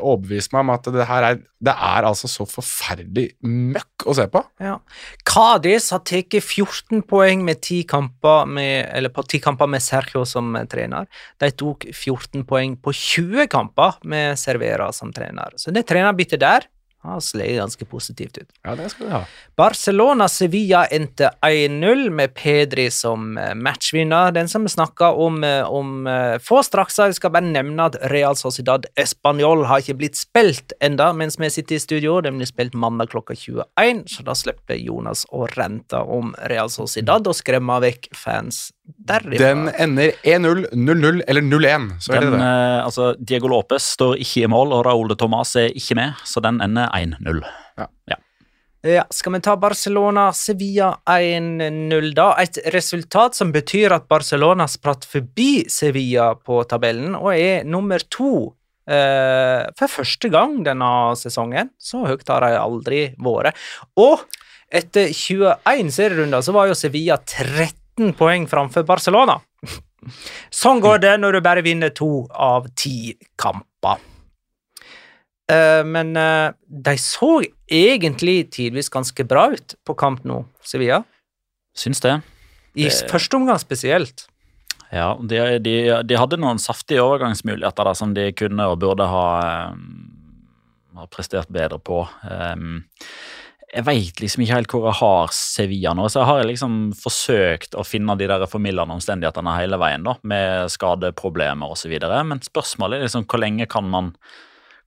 overbevist meg om at det her er Det er altså så forferdelig møkk å se på. Ja. Kadis har tatt 14 poeng med 10 kamper med, eller på 10 kamper med Sergio som trener. De tok 14 poeng på 20 kamper med Servera som trener. Så det trenerbyttet der har ser ganske positivt ut. Ja, det skal vi ha. Barcelona-Sevilla endte 1-0 med Pedri som eh, matchvinner. Den som vi snakka om, eh, om eh, få straks, jeg skal bare nevne at Real Sociedad Español har ikke blitt spilt enda mens vi sitter i studio. Den blir spilt mandag klokka 21, så da slipper Jonas å rente om Real Sociedad og skremme vekk fans derifra. Den ender 1-0, 0-0 eller 0-1. Så er det det. eh, altså, Diego Lopez står ikke i mål, og Raúl de Tomàs er ikke med, så den ender 1-0. Ja, skal vi ta Barcelona-Sevilla 1-0, da? Et resultat som betyr at Barcelona spratt forbi Sevilla på tabellen og er nummer to Uh, for første gang denne sesongen. Så høyt har de aldri vært. Og etter 21 serierunder så var jo Sevilla 13 poeng framfor Barcelona. Sånn går det når du bare vinner to av ti kamper. Eh, men eh, de så egentlig tidvis ganske bra ut på kamp nå, Sevilla. Syns det. I Det- første omgang spesielt. Ja, de, de, de hadde noen saftige overgangsmuligheter der som de kunne og burde ha, eh, ha prestert bedre på. Um, jeg veit liksom ikke helt hvor jeg har Sevilla nå, så jeg har liksom forsøkt å finne de der formildende omstendighetene hele veien, da, med skadeproblemer osv. Men spørsmålet er liksom hvor lenge kan man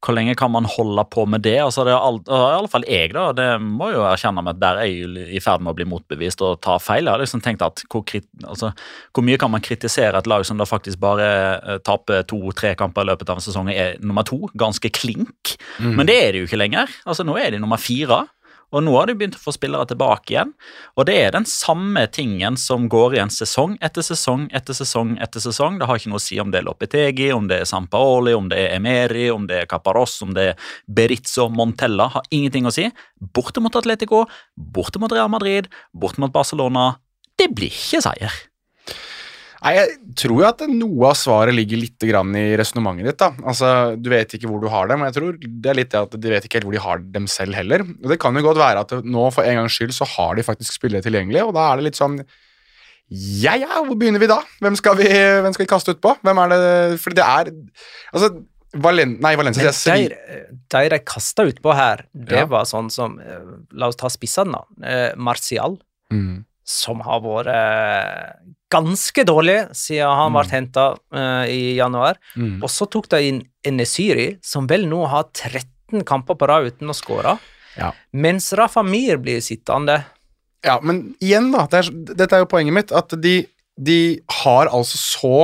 hvor lenge kan man holde på med det? Altså det er alt, I alle fall jeg, da. Det må jo erkjenne med at der er jeg i ferd med å bli motbevist og ta feil. Jeg har liksom tenkt at hvor, altså, hvor mye kan man kritisere et lag som da faktisk bare eh, taper to-tre kamper i løpet av en sesong, er nummer to? Ganske klink. Men det er de jo ikke lenger. Altså Nå er de nummer fire. Og nå har de begynt å få spillere tilbake igjen. Og det er den samme tingen som går igjen sesong etter sesong etter sesong. etter sesong. Det har ikke noe å si om det er Lopetegi, om det er Sampaoli, om det er Emeri, om det er Caparos, om det er Berizzo, Montella. Har ingenting å si. Borte mot Atletico, borte mot Real Madrid, borte mot Barcelona. Det blir ikke seier. Nei, Jeg tror jo at noe av svaret ligger litt grann i resonnementet ditt. da. Altså, Du vet ikke hvor du har dem, og jeg tror det er litt det at de vet ikke helt hvor de har dem selv heller. Og Det kan jo godt være at nå for en gangs skyld så har de faktisk spillere tilgjengelig, og da er det litt sånn Ja ja, hvor begynner vi da? Hvem skal vi, hvem skal vi kaste utpå? Hvem er det Fordi det er Altså, Valen, nei, Valencia Men de de kasta utpå her, det Ja. var sånn som eh, La oss ta spissene, da. Eh, Martial, Mm. Som har vært eh, ganske dårlig siden han ble henta i januar. Mm. Og så tok de inn Enesiri, som vel nå har 13 kamper på rad uten å skåre. Ja. Mens Rafa Mir blir sittende. Ja, men igjen, da. Det er, dette er jo poenget mitt. At de, de har altså så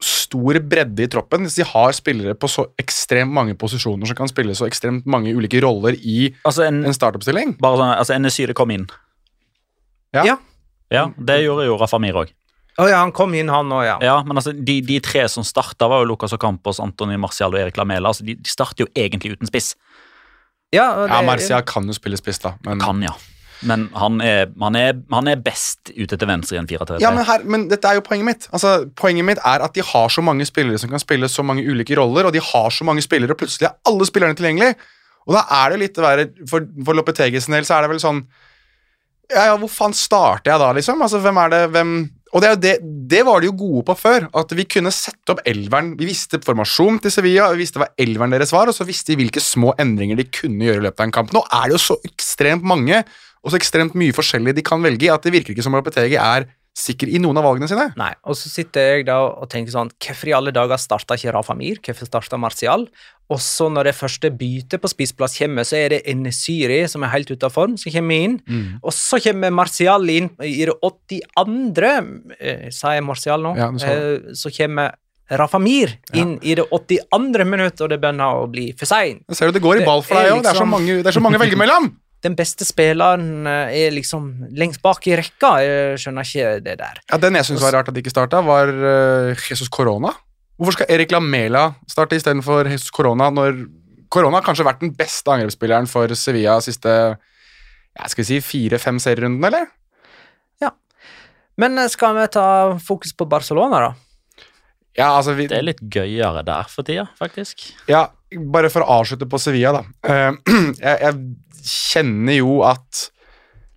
stor bredde i troppen. Hvis de har spillere på så ekstremt mange posisjoner som kan spille så ekstremt mange ulike roller i Altså en, en startoppstilling bare sånn, altså NSY kom inn. Ja. Ja. Ja, det gjorde jo Rafa Mir òg. Å ja, han kom inn, han òg, ja. Ja, men altså, de, de tre som starta, var jo Lucas Ocampos, Antony Marcial og Erik Lamela. Altså, de, de starter jo egentlig uten spiss. Ja, det, Ja, Marcial Marcia kan jo spille spiss, da. Men, Kan, ja. Men han er, han er, han er best ute til venstre i en 4-3-3. ja, men, her, men dette er jo poenget mitt. Altså, poenget mitt er at de har så mange spillere som kan spille så mange ulike roller, og de har så mange spillere, og plutselig er alle spillerne tilgjengelig. Og da er det litt verre For, for Lopetegis del så er det vel sånn Ja, ja, hvor faen starter jeg da, liksom? Altså, hvem er det hvem Og det, det, det var de jo gode på før. At vi kunne sette opp elveren. Vi visste formasjon til Sevilla, vi visste hva elveren deres var, og så visste vi hvilke små endringer de kunne gjøre i løpet av en kamp. Nå er det jo så ekstremt mange og så ekstremt mye forskjellig de kan velge i, at det virker ikke som Lopetegi er sikker i noen av valgene sine. Nei, og så sitter jeg da og tenker sånn Hvorfor i alle dager starta ikke Rafa Mir? Hvorfor starta Martial? Og så når det første byttet på spissplass kommer, så er det Enesyri som er helt ute av form, som kommer inn. Og så kommer Martial inn i det 82. Eh, sa jeg Martial nå? Ja. Eh, så kommer Rafa Mir inn i det 82. minutt, og det begynner å bli for seint. Ser du det går i ball for deg òg. Det, så liksom- det er så mange å velge mellom! *laughs* Den beste spilleren eh, er liksom lengst bak i rekka. Jeg skjønner ikke det der. Ja, Den jeg syns var rart at de ikke starta, var eh, Jesus Corona. Hvorfor skal Erik Lamela starte istedenfor Jesus Corona når Corona har kanskje vært den beste angrepsspilleren for Sevilla de siste jeg skal si, fire-fem serierundene, eller? Ja. Men eh, skal vi ta fokus på Barcelona, da? Ja, altså vi, Det er litt gøyere der for tida, faktisk. Ja, bare for å avslutte på Sevilla, da. Eh, *clears throat* jeg, jeg kjenner jo at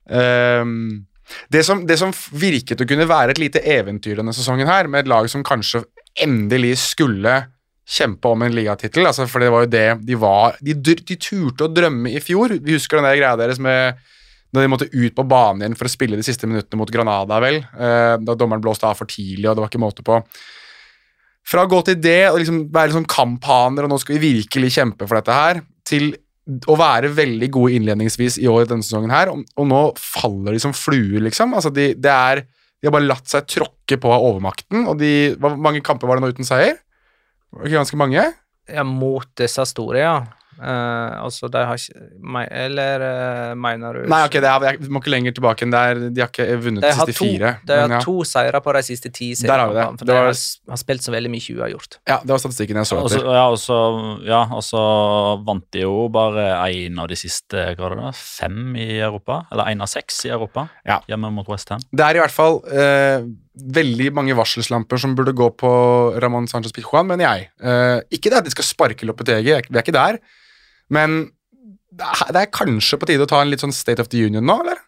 um, det, som, det som virket å kunne være et lite eventyr denne sesongen her, med et lag som kanskje endelig skulle kjempe om en ligatittel, altså, for det var jo det de var de, de turte å drømme i fjor. Vi husker den der greia deres med da de måtte ut på banen igjen for å spille de siste minuttene mot Granada, vel. eh, da dommeren blåste av for tidlig, og det var ikke måte på. Fra å gå til det og liksom være liksom kamphaner, og nå skal vi virkelig kjempe for dette her, til å være veldig gode innledningsvis i år denne sesongen her, og, og nå faller de som fluer, liksom. Altså, de, er, de har bare latt seg tråkke på av overmakten, og de Hvor mange kamper var det nå uten seier? Ikke ganske mange? Ja, mot disse store, ja. Eh, altså, de har ikke Eller uh, mener du Nei, ok, det er, vi må ikke lenger tilbake enn der. De har ikke vunnet De de siste to, fire. de har men ja. to seire på de siste ti Der har vi det. For Det de var- har, har spilt så veldig mye uavgjort. ja, det var statistikken jeg så etter. Også, ja, og så- ja, og vant de jo bare én av de siste da, fem i Europa. Eller én av seks i Europa, Ja. hjemme mot West Ham. Det er i hvert fall uh, veldig mange varselslamper som burde gå på Ramón Sánchez Pizjuan, mener jeg. Eh, ikke det at de skal sparke Lopetegi, vi er ikke der, men det er, kanskje på tide å ta en litt sånn State of the Union nå, eller?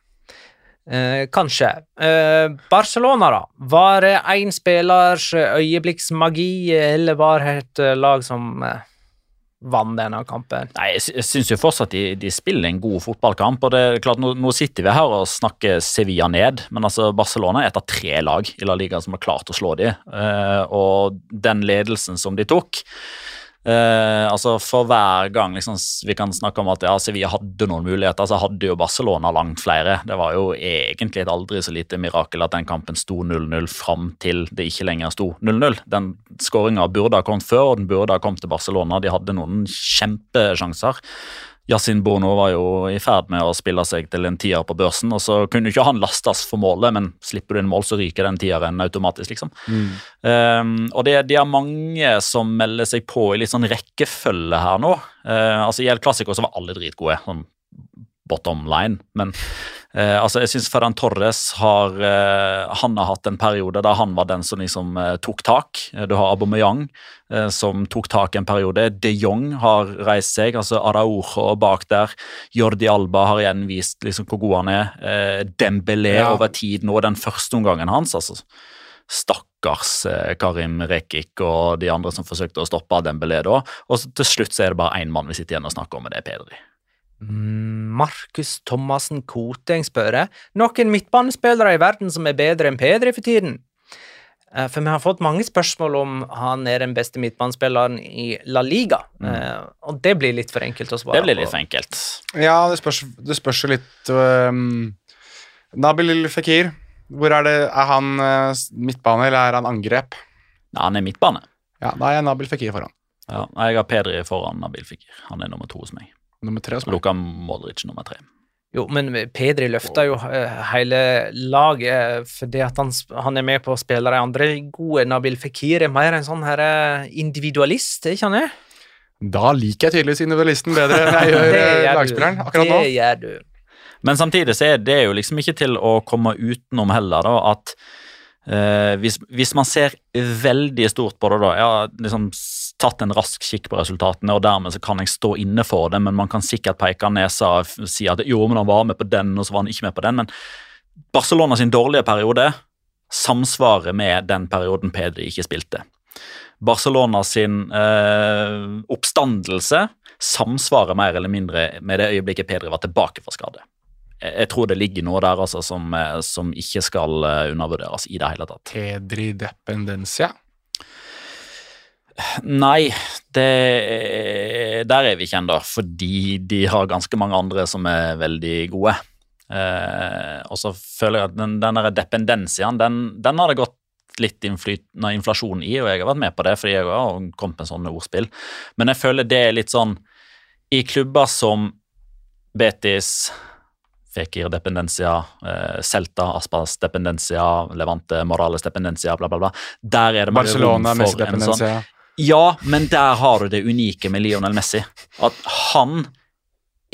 Eh, kanskje. Eh, Barcelona, da. Var det én spillers øyeblikksmagi, eller var det et eh, lag som eh, vant denne kampen? Nei, jeg syns jo fortsatt de, de spiller en god fotballkamp. og det er klart, nå, nå sitter vi her og snakker Sevilla ned, men altså Barcelona er et av tre lag i La Liga som har klart å slå dem. Eh, og den ledelsen som de tok eh, altså For hver gang liksom, vi kan snakke om at ja, Sevilla hadde noen muligheter, så hadde jo Barcelona langt flere. Det var jo egentlig et aldri så lite mirakel at den kampen sto 0-0 fram til det ikke lenger sto 0-0. Den skåringa burde ha kommet før, og den burde ha kommet til Barcelona. De hadde noen kjempesjanser. Yasin Bono var jo i ferd med å spille seg til en tier på børsen, og så kunne ikke han lastes for målet, men slipper du inn mål, så ryker den tieren automatisk, liksom. Um, og det, det er mange som melder seg på i litt sånn rekkefølge her nå. Uh, altså I El Clásico så var alle dritgode, sånn bottom line, men eh, altså jeg syns Ferran Torres har eh, Han har hatt en periode der han var den som liksom eh, tok tak. Uh, Du har Aubameyang uh, som tok tak en periode. De Jong har reist seg, altså Araujo bak der. Jordi Alba har igjen vist liksom hvor god han er. Uh, Dembélé Ja. over tid nå, den første omgangen hans. altså Stakkars eh, Karim Rekik og de andre som forsøkte å stoppe Dembélé da. Og til slutt så er det bare én mann vi sitter igjen og snakker om, og det er Pedri. Mm, Markus Thomassen Koteng spør. Noen midtbanespillere i verden som er bedre enn Pedri for tiden? Eh, For vi har fått mange spørsmål om han er den beste midtbanespilleren i La Liga. Mm. og det blir litt for enkelt å svare på. Det blir litt for enkelt. Ja, det spørs, det spørs jo litt um, Nabil Fikir, hvor er det Er han eh, midtbane, eller er han angrep? Ja, han er midtbane. Ja, da er jeg Nabil Fikir foran. Ja, jeg har Pedri foran Nabil Fikir. Han er nummer to hos meg. Nummer tre som. Luka Modric nummer tre. Jo, men Pedri løfter jo eh, hele laget fordi at han, han er med på å spille de andre gode. Nabil Fikir er mer en sånn her eh, individualist, er ikke han det? Da liker jeg tydeligvis individualisten bedre enn jeg *laughs* gjør eh, lagspilleren akkurat nå. Det gjør du. Men samtidig så er det jo liksom ikke til å komme utenom heller, da, at Uh, hvis, hvis man ser veldig stort på det, da har liksom tatt en rask kikk på resultatene, og dermed så kan jeg stå inne for det, men man kan sikkert peke nesa og si at jo, men han var med på den, og så var han ikke med på den. Men Barcelona sin dårlige periode samsvarer med den perioden Pedri ikke spilte. Barcelona sin eh, oppstandelse samsvarer mer eller mindre med det øyeblikket Pedri var tilbake fra skade. Jeg tror det ligger noe der altså, som, eh, som ikke skal eh, undervurderes i det hele tatt. Pedri dependencia. Nei, det, der er vi ikke ennå, fordi de har ganske mange andre som er veldig gode. Eh, og så føler jeg at den, den der dependensiaen, den, den har det gått litt innflytende inflasjon i, og jeg har vært med på det, fordi jeg har kommet med sånne ordspill. Men jeg føler det er litt sånn I klubber som Betis, Fekir dependencia, eh, Celta, Aspas dependencia, Levante, Morales dependencia, bla, bla, bla. Der er det mange rom for en sånn. Ja, men der har du det unike med Lionel Messi. At han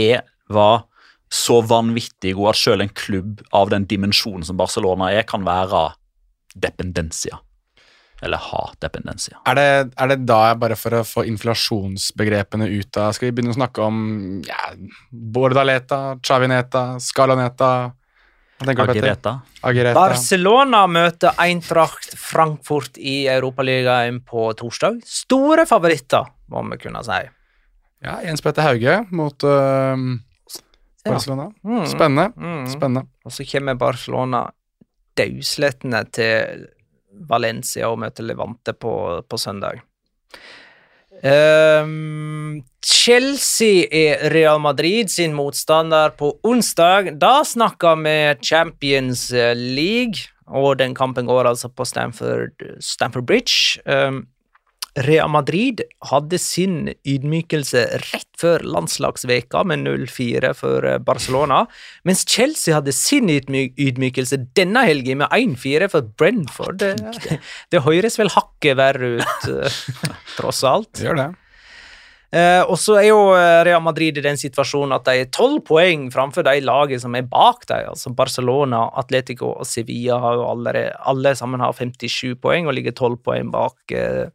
er, var så vanvittig god at selv en klubb av den dimensjonen som Barcelona er, kan være dependencia. Eller ha dependencia. Er det, er det da, bare for å få inflasjonsbegrepene ut av Skal vi begynne å snakke om ja, Bordaleta, Chavineta, Scalaneta Hva tenker du, Petter? Agireta. Agireta. Barcelona møter Eintracht Frankfurt i Europaligaen på torsdag. Store favoritter, må vi kunne si. Ja, Jens Petter Hauge mot Ja. Barcelona. Mm. Spennende. Mm. Spennende. Og så kommer Barcelona dauslettende til Valencia og møter Levante på, på søndag. Ehm, Chelsea er Real Madrid sin motstander på onsdag. Da snakker vi Champions League, og den kampen går altså på Stamford, Bridge. Ehm, Real Madrid hadde sin ydmykelse rett før landslagsveka med 0-4 for eh, Barcelona, mens Chelsea hadde sin ydmy ydmykelse denne helgen med 1-4 for Brentford. Det, det høres vel hakket verre ut, eh, *laughs* tross alt. Det gjør det. Eh, og så er jo Real Madrid i den situasjonen at de er tolv poeng framfor de lagene som er bak dem. Altså Barcelona, Atletico og Sevilla har jo alle, alle sammen har 57 poeng og ligger tolv poeng bak eh,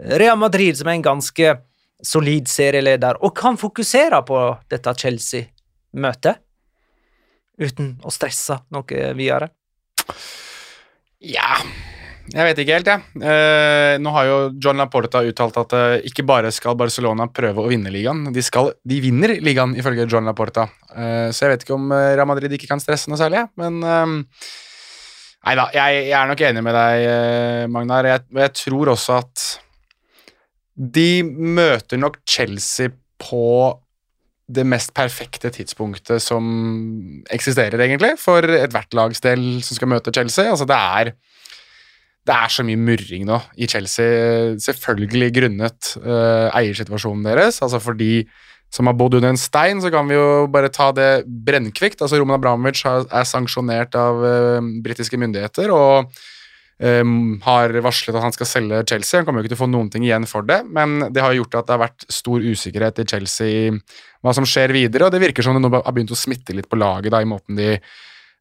Real Madrid, som er en ganske solid serieleder, og kan fokusere på dette Chelsea-møtet uten å stresse noe videre. Ja Jeg vet ikke helt, jeg. Eh, nå har jo John Laporta uttalt at eh, ikke bare skal Barcelona prøve å vinne ligaen, de, skal, de vinner ligaen, ifølge John Laporta. Eh, så jeg vet ikke om eh, Real Madrid ikke kan stresse noe særlig, men eh, Nei da, jeg, jeg er nok enig med deg, eh, Magnar. Jeg, jeg tror også at de møter nok Chelsea på det mest perfekte tidspunktet som eksisterer, egentlig, for ethvert lags del som skal møte Chelsea. Altså, det er det er så mye murring nå i Chelsea, selvfølgelig grunnet uh, eiersituasjonen deres. altså For de som har bodd under en stein, så kan vi jo bare ta det brennkvikt. altså Roman Abramovic er sanksjonert av uh, britiske myndigheter og eh, har varslet at han skal selge Chelsea. Han kommer jo ikke til å få noen ting igjen for det, men det har gjort at det har vært stor usikkerhet i Chelsea hva som skjer videre, og det virker som det nå har begynt å smitte litt på laget da, i måten de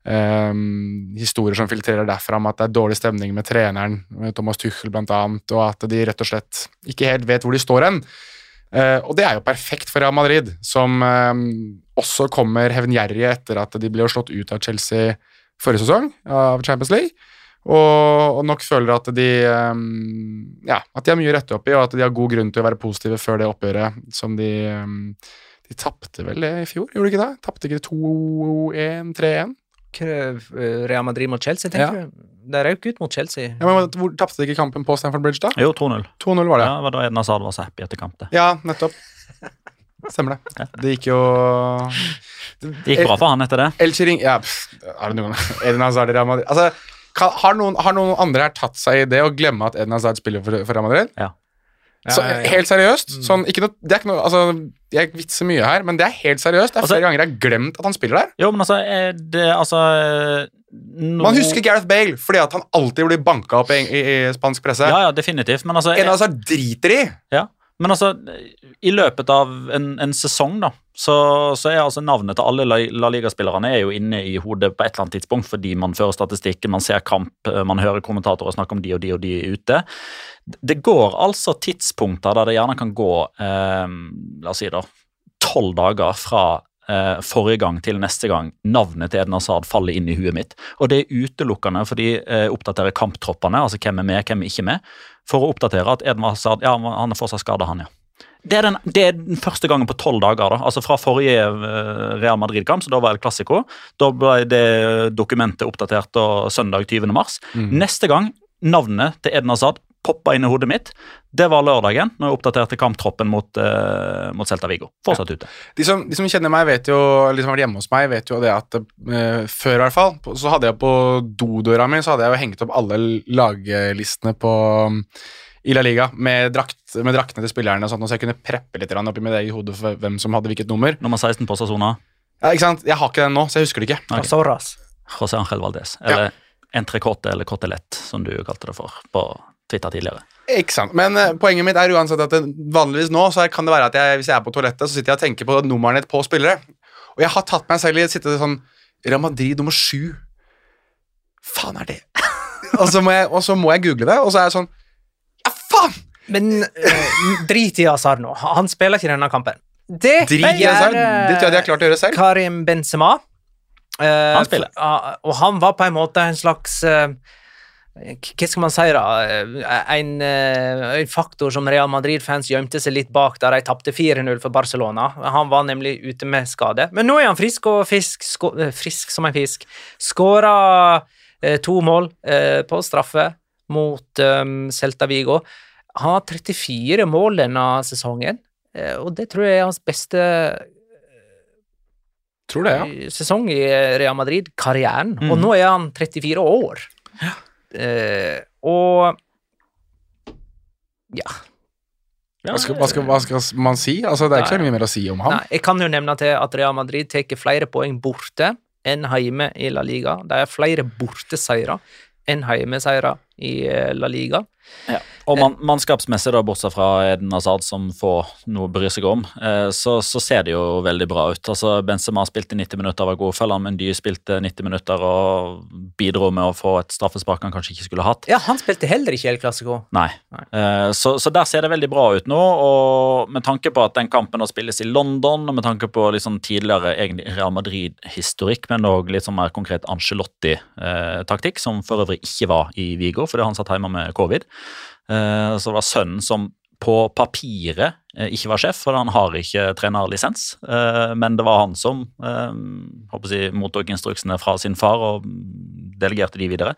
um, historier som filtrerer derfra om at det er dårlig stemning med treneren, med Thomas Tuchel annet, og at de rett og slett ikke helt vet hvor de står hen. Uh, og det er jo perfekt for Real Madrid, som uh, også kommer hevngjerrige etter at de ble slått ut av Chelsea forrige sesong, av Champions League. Og, og nok føler at de ehm, ja, at de har mye å rette opp i, og at de har god grunn til å være positive før det oppgjøret som de ehm, De tapte vel det i fjor, gjorde de ikke det? Tapte ikke 2-1, 3-1? Real Madrid mot Chelsea, tenker du? De røk ut mot Chelsea. Ja, men hvor Tapte de ikke kampen på Stamford Bridge, da? Jo, 2-0. 2-0 var det. Ja, det var da Edna Hazard var så happy etter kamp. det. Ja, nettopp. Stemmer det. Det gikk jo Det gikk bra for han etter det. El Chiring Ja, pff, er det noen Eden Hazard i Real Madrid Altså, kan, har, noen, har noen andre her tatt seg i det å glemme at Eden Hazard spiller for, for Real Madrid? Ja. Så, helt seriøst. Sånn, ikke noe, det er ikke noe, altså, jeg vitser mye her, men det er helt seriøst. Det er Altså- flere ganger jeg har glemt at han spiller der. Jo, men altså, er det, altså no... Man husker Gareth Bale fordi at han alltid blir banka opp i, i, i spansk presse. Ja, ja, definitivt. Men altså, En av oss driter i. Ja, men altså, i løpet av en, en sesong, da, så, så er altså navnet til alle La, Liga-spillerne er jo inne i hodet på et eller annet tidspunkt, fordi man fører statistikken, man ser kamp, eh, man hører kommentatorer snakke om de og de og de ute. Det går altså tidspunkter der det gjerne kan gå, eh, la oss si da, tolv dager fra eh, forrige gang til neste gang navnet til Eden Hazard faller inn i huet mitt. Og det er utelukkende for de eh, oppdaterer kamptroppene, altså hvem er med, hvem er ikke med, for å oppdatere at Eden Hazard ja, han er fortsatt skada, han, ja. Det er, den, det er den første gangen på tolv dager. da, altså Fra forrige eh, Real Madrid-kamp, så da var det Classico. Da ble det dokumentet oppdatert og søndag 20. mars. Neste gang navnet til Eden Hazard poppa inn i hodet mitt, det var lørdagen, når jeg oppdaterte kamptroppen mot, uh, mot Celta Vigo. Fortsatt ute. De som, de som kjenner meg, vet jo, eller som har vært hjemme hos meg, vet jo det at uh, før i hvert fall, så hadde jeg på dodøra mi så hadde jeg jo hengt opp alle laglistene på um, i La Liga med, drakt, med draktene til spillerne, og sånt, så jeg kunne preppe litt grann oppi mitt eget hode for hvem som hadde hvilket nummer. Nummer 16 på Sasona, Ja, ikke sant? Jeg har ikke den nå, så jeg husker det ikke. Okay. José Ángel Valdez. Eller entrecôte eller cotelett, som du kalte det for på Twitter tidligere. Ikke sant. Men eh, poenget mitt er uansett at det, vanligvis nå så kan det være at jeg, hvis jeg er på toalettet, så sitter jeg og tenker på nummeret på spillere. Og jeg har tatt meg selv i å sitte sånn Real Madrid nummer sju. Faen er det? *laughs* og, så må jeg, og så må jeg google det, og så er jeg sånn Ja, faen! Men eh, drit i Azar nå. Han spiller ikke denne kampen. Det Drit i det gjør, Det tror jeg de har klart å gjøre selv. Karim Benzema. Eh, Han spiller. ah, og han var på en måte en slags eh, Hva skal man si, da? Eh, En, eh, en faktor som Real Madrid-fans gjemte seg litt bak da de tapte 4-0 for Barcelona. Han var nemlig ute med skade. Men nå er han frisk og fisk, skå, eh, frisk som en fisk. Skåra eh, to mål eh, på straffe mot um, Celta Vigo. Han har 34 mål denne sesongen, eh, og det tror jeg er hans beste Tror det, ja. sesong i Real Madrid-karrieren, og Mhm. nå er han 34 år. Eh, og ja. Hva skal, hva, skal, hva skal man si? Altså, Det er ikke så mye mer å si om ham. Nei, jeg kan jo nevne til at Real Madrid tar flere poeng borte enn hjemme i La Liga. De har flere borteseire enn hjemmeseiere i eh, La Liga. Og man, mannskapsmessig, da, bortsett fra Eden Hazard, som får noe å bry seg om, eh, så, så ser det jo veldig bra ut. Altså, Benzema spilte 90 minutter, var god. Følger Mendy spilte 90 minutter og bidro med å få et straffespark han kanskje ikke skulle hatt. Ja, han spilte heller ikke El Clásico. Nei. Nei. Eh, Så, så der ser det veldig bra ut nå. Og med tanke på at den kampen nå spilles i London, og med tanke på litt sånn tidligere egentlig Real Madrid-historikk, men òg litt sånn mer konkret Angelotti-taktikk, som for øvrig ikke var i Vigo fordi han satt hjemme med covid. Eh, Så det var sønnen som på papiret eh, ikke var sjef, for han har ikke trenerlisens. Eh, Men det var han som håper jeg, mottok instruksene fra sin far og delegerte de videre.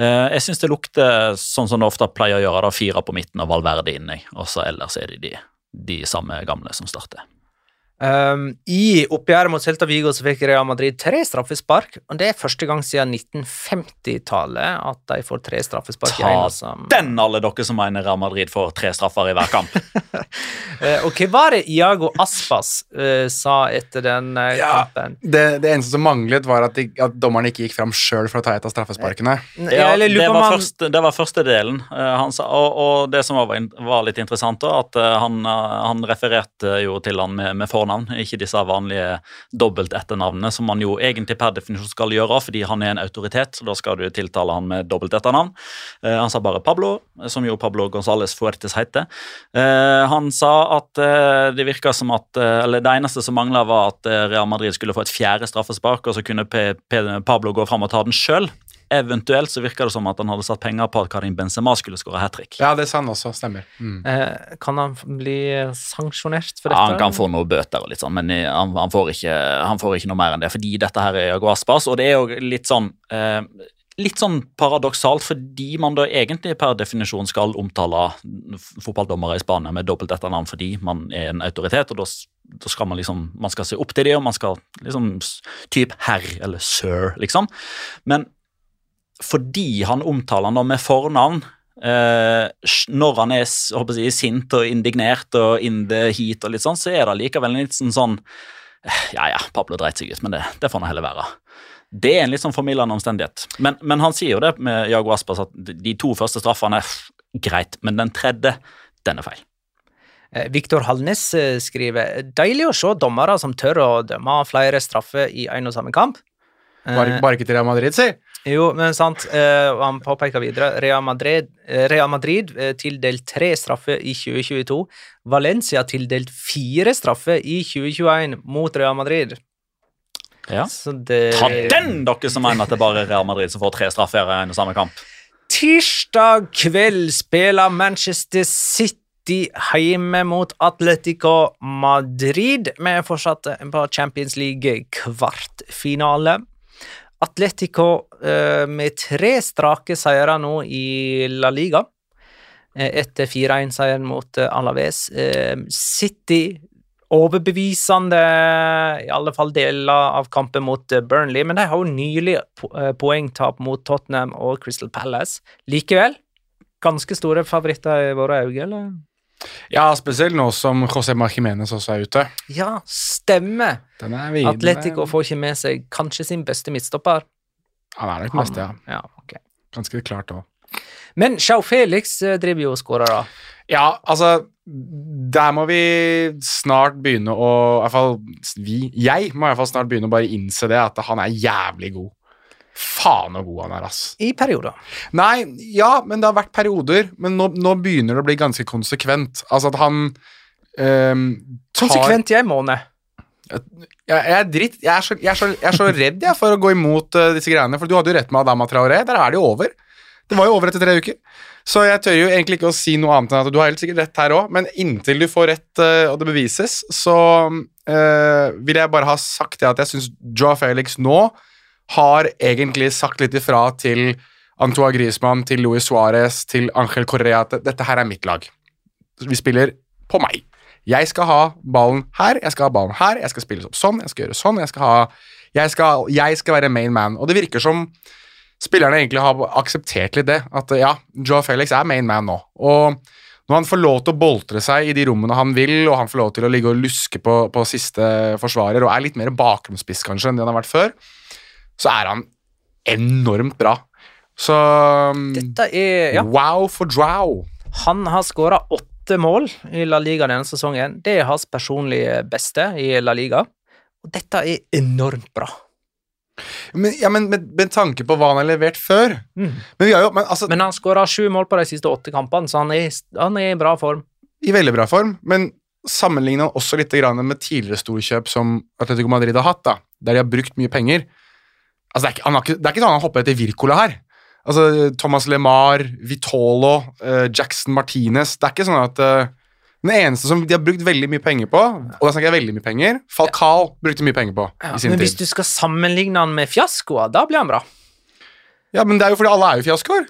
Jeg syns det lukter sånn som det ofte pleier å gjøre, da, fire på midten og Valverde inni, og så ellers er det de, de samme gamle som starter. Um, I oppgjøret mot Celta Vigo så fikk Real Madrid tre straffespark, og det er første gang siden 1950-tallet at de får tre straffespark Ta som... Den, alle dere som mener Real Madrid får tre straffer i hver kamp. uh, *laughs* Og hva var det Iago Aspas uh, sa etter den uh, Ja. kampen? Det, det eneste som manglet, var at, de, at dommeren ikke gikk fram sjøl for å ta et av straffesparkene. Ja, Eller det, var første, det var første delen. han sa, og, og det som var, var litt interessant, da, at han, han refererte jo til han med, med fornavn, ikke disse vanlige dobbeltetternavnene, som man jo egentlig per definisjon skal gjøre, fordi han er en autoritet. så Da skal du tiltale han med dobbeltetternavn. Eh, han sa bare Pablo, som jo Pablo Gonzales Fuertes heter. Eh, han sa at eh, det virka som at eh, Eller det eneste som mangla, var at Real Madrid skulle få et fjerde straffespark, og så kunne Pablo gå fram og ta den sjøl. Eventuelt så virka det som at han hadde satt penger på at Karim Benzema skulle skåre hat trick. Ja, det sa han også. Stemmer. Mm. Eh, kan han bli sanksjonert for dette? Ja, han kan få noen bøter, og litt sånn, men eh, han, han, får ikke, han får ikke noe mer enn det. Fordi dette her er Jago Aspas, og det er jo litt sånn eh, Litt sånn paradoksalt, fordi man da egentlig per definisjon skal omtale fotballdommere i Spania med dobbelt etternavn fordi man er en autoritet, og da, da skal man liksom Man skal se opp til dem, og man skal liksom Typ herr eller sir, liksom. Men fordi han omtaler han da med fornavn, Eh, når han er jeg, sint og indignert og in the heat, og litt sånn, så er det likevel en litt sånn sånn eh, Ja ja, Pablo dreit seg ut, men det, det får nå heller være. Det er en litt sånn formildende omstendighet. Men, men han sier jo det med Jago Aspas at de to første straffene er greit, men den tredje, den er feil. Eh, Viktor Hallnes eh, skriver deilig å se dommere som tør å dømme flere straffer i en og samme kamp. Eh, Bare, bare ikke til Real Madrid, si. Jo, men sant. eh, han påpeker videre Real Madrid, eh, Real Madrid tildelt tre straffer i 2022. Valencia tildelt fire straffer i 2021 mot Real Madrid. Ja. Så det Ta den, dere som mener at det bare er Real Madrid som får tre straffer i en og samme kamp. Tirsdag kveld spiller Manchester City hjemme mot Atletico Madrid. Vi er fortsatt på Champions League-kvartfinale. Atletico eh, med tre strake seire nå i La Liga. eh, Etter 4-1-seieren mot eh, Alaves. City overbevisende, i alle fall deler av kampen mot Burnley, men de har jo nylig po poengtap mot Tottenham og Crystal Palace. Likevel, ganske store favoritter i våre øyne, eller? Ja, spesielt nå som José Marchimenes også er ute. Ja, stemmer! Er Atletico får ikke med seg kanskje sin beste midtstopper. Han er nok beste, ja. Ja, okay. Ganske klart òg. Men Sjau Felix eh, driver jo og skårer, da. Ja, altså Der må vi snart begynne å I hvert fall vi Jeg må i hvert fall snart begynne å bare innse det, at han er jævlig god. Faen så god han er, ass. I perioder. Nei, ja, men det har vært perioder. Men nå, nå begynner det å bli ganske konsekvent. Altså at han ehm, tar Konsekvent i en måned. jeg, jeg er dritt. Jeg er så, jeg er så, jeg er så redd jeg, for å gå imot uh, disse greiene. For du hadde jo rett med Adama Traoré. Der er det jo over. Det var jo over etter tre uker. Så jeg tør jo egentlig ikke å si noe annet enn at du har helt sikkert rett her òg, men inntil du får rett uh, og det bevises, så uh, vil jeg bare ha sagt det at jeg syns Joe Felix nå har egentlig sagt litt ifra til Antoine Griezmann, til Luis Suárez, til Ángel Correa at dette her er mitt lag. Vi spiller på meg. Jeg skal ha ballen her, jeg skal ha ballen her, jeg skal spille sånn, jeg skal gjøre sånn, jeg skal ha Jeg skal, jeg skal være main man. Og det virker som spillerne egentlig har akseptert litt det. At ja, Joe Felix er main man nå. Og når han får lov til å boltre seg i de rommene han vil, og han får lov til å ligge og luske på, på siste forsvarer, og er litt mer bakgrunnsspiss kanskje enn det han har vært før, så er han enormt bra. Så Dette er Ja. wow for drow. Han har skåra åtte mål i La Liga denne sesongen. Det er hans personlige beste i La Liga. Og dette er enormt bra. Men, ja, men med, med tanke på hva han har levert før Mm. Men vi har jo men, altså, Men han skåra sju mål på de siste åtte kampene, så han er, han er i bra form. i veldig bra form, men sammenligna også litt grann med tidligere storkjøp som Atletico Madrid har hatt, da, der de har brukt mye penger. Altså, det, er ikke, ikke, det er ikke sånn han hopper etter Wirkola her. Altså, Thomas LeMar, Vitolo, uh, Jackson Martinez Det er ikke sånn at uh, Den eneste som de har brukt veldig mye penger på, og da snakker jeg veldig mye penger, Falcao brukte mye penger på i sin Men hvis tid. du skal sammenligne han med fiaskoer, da blir han bra. Ja, men det er jo fordi alle er jo fiaskoer.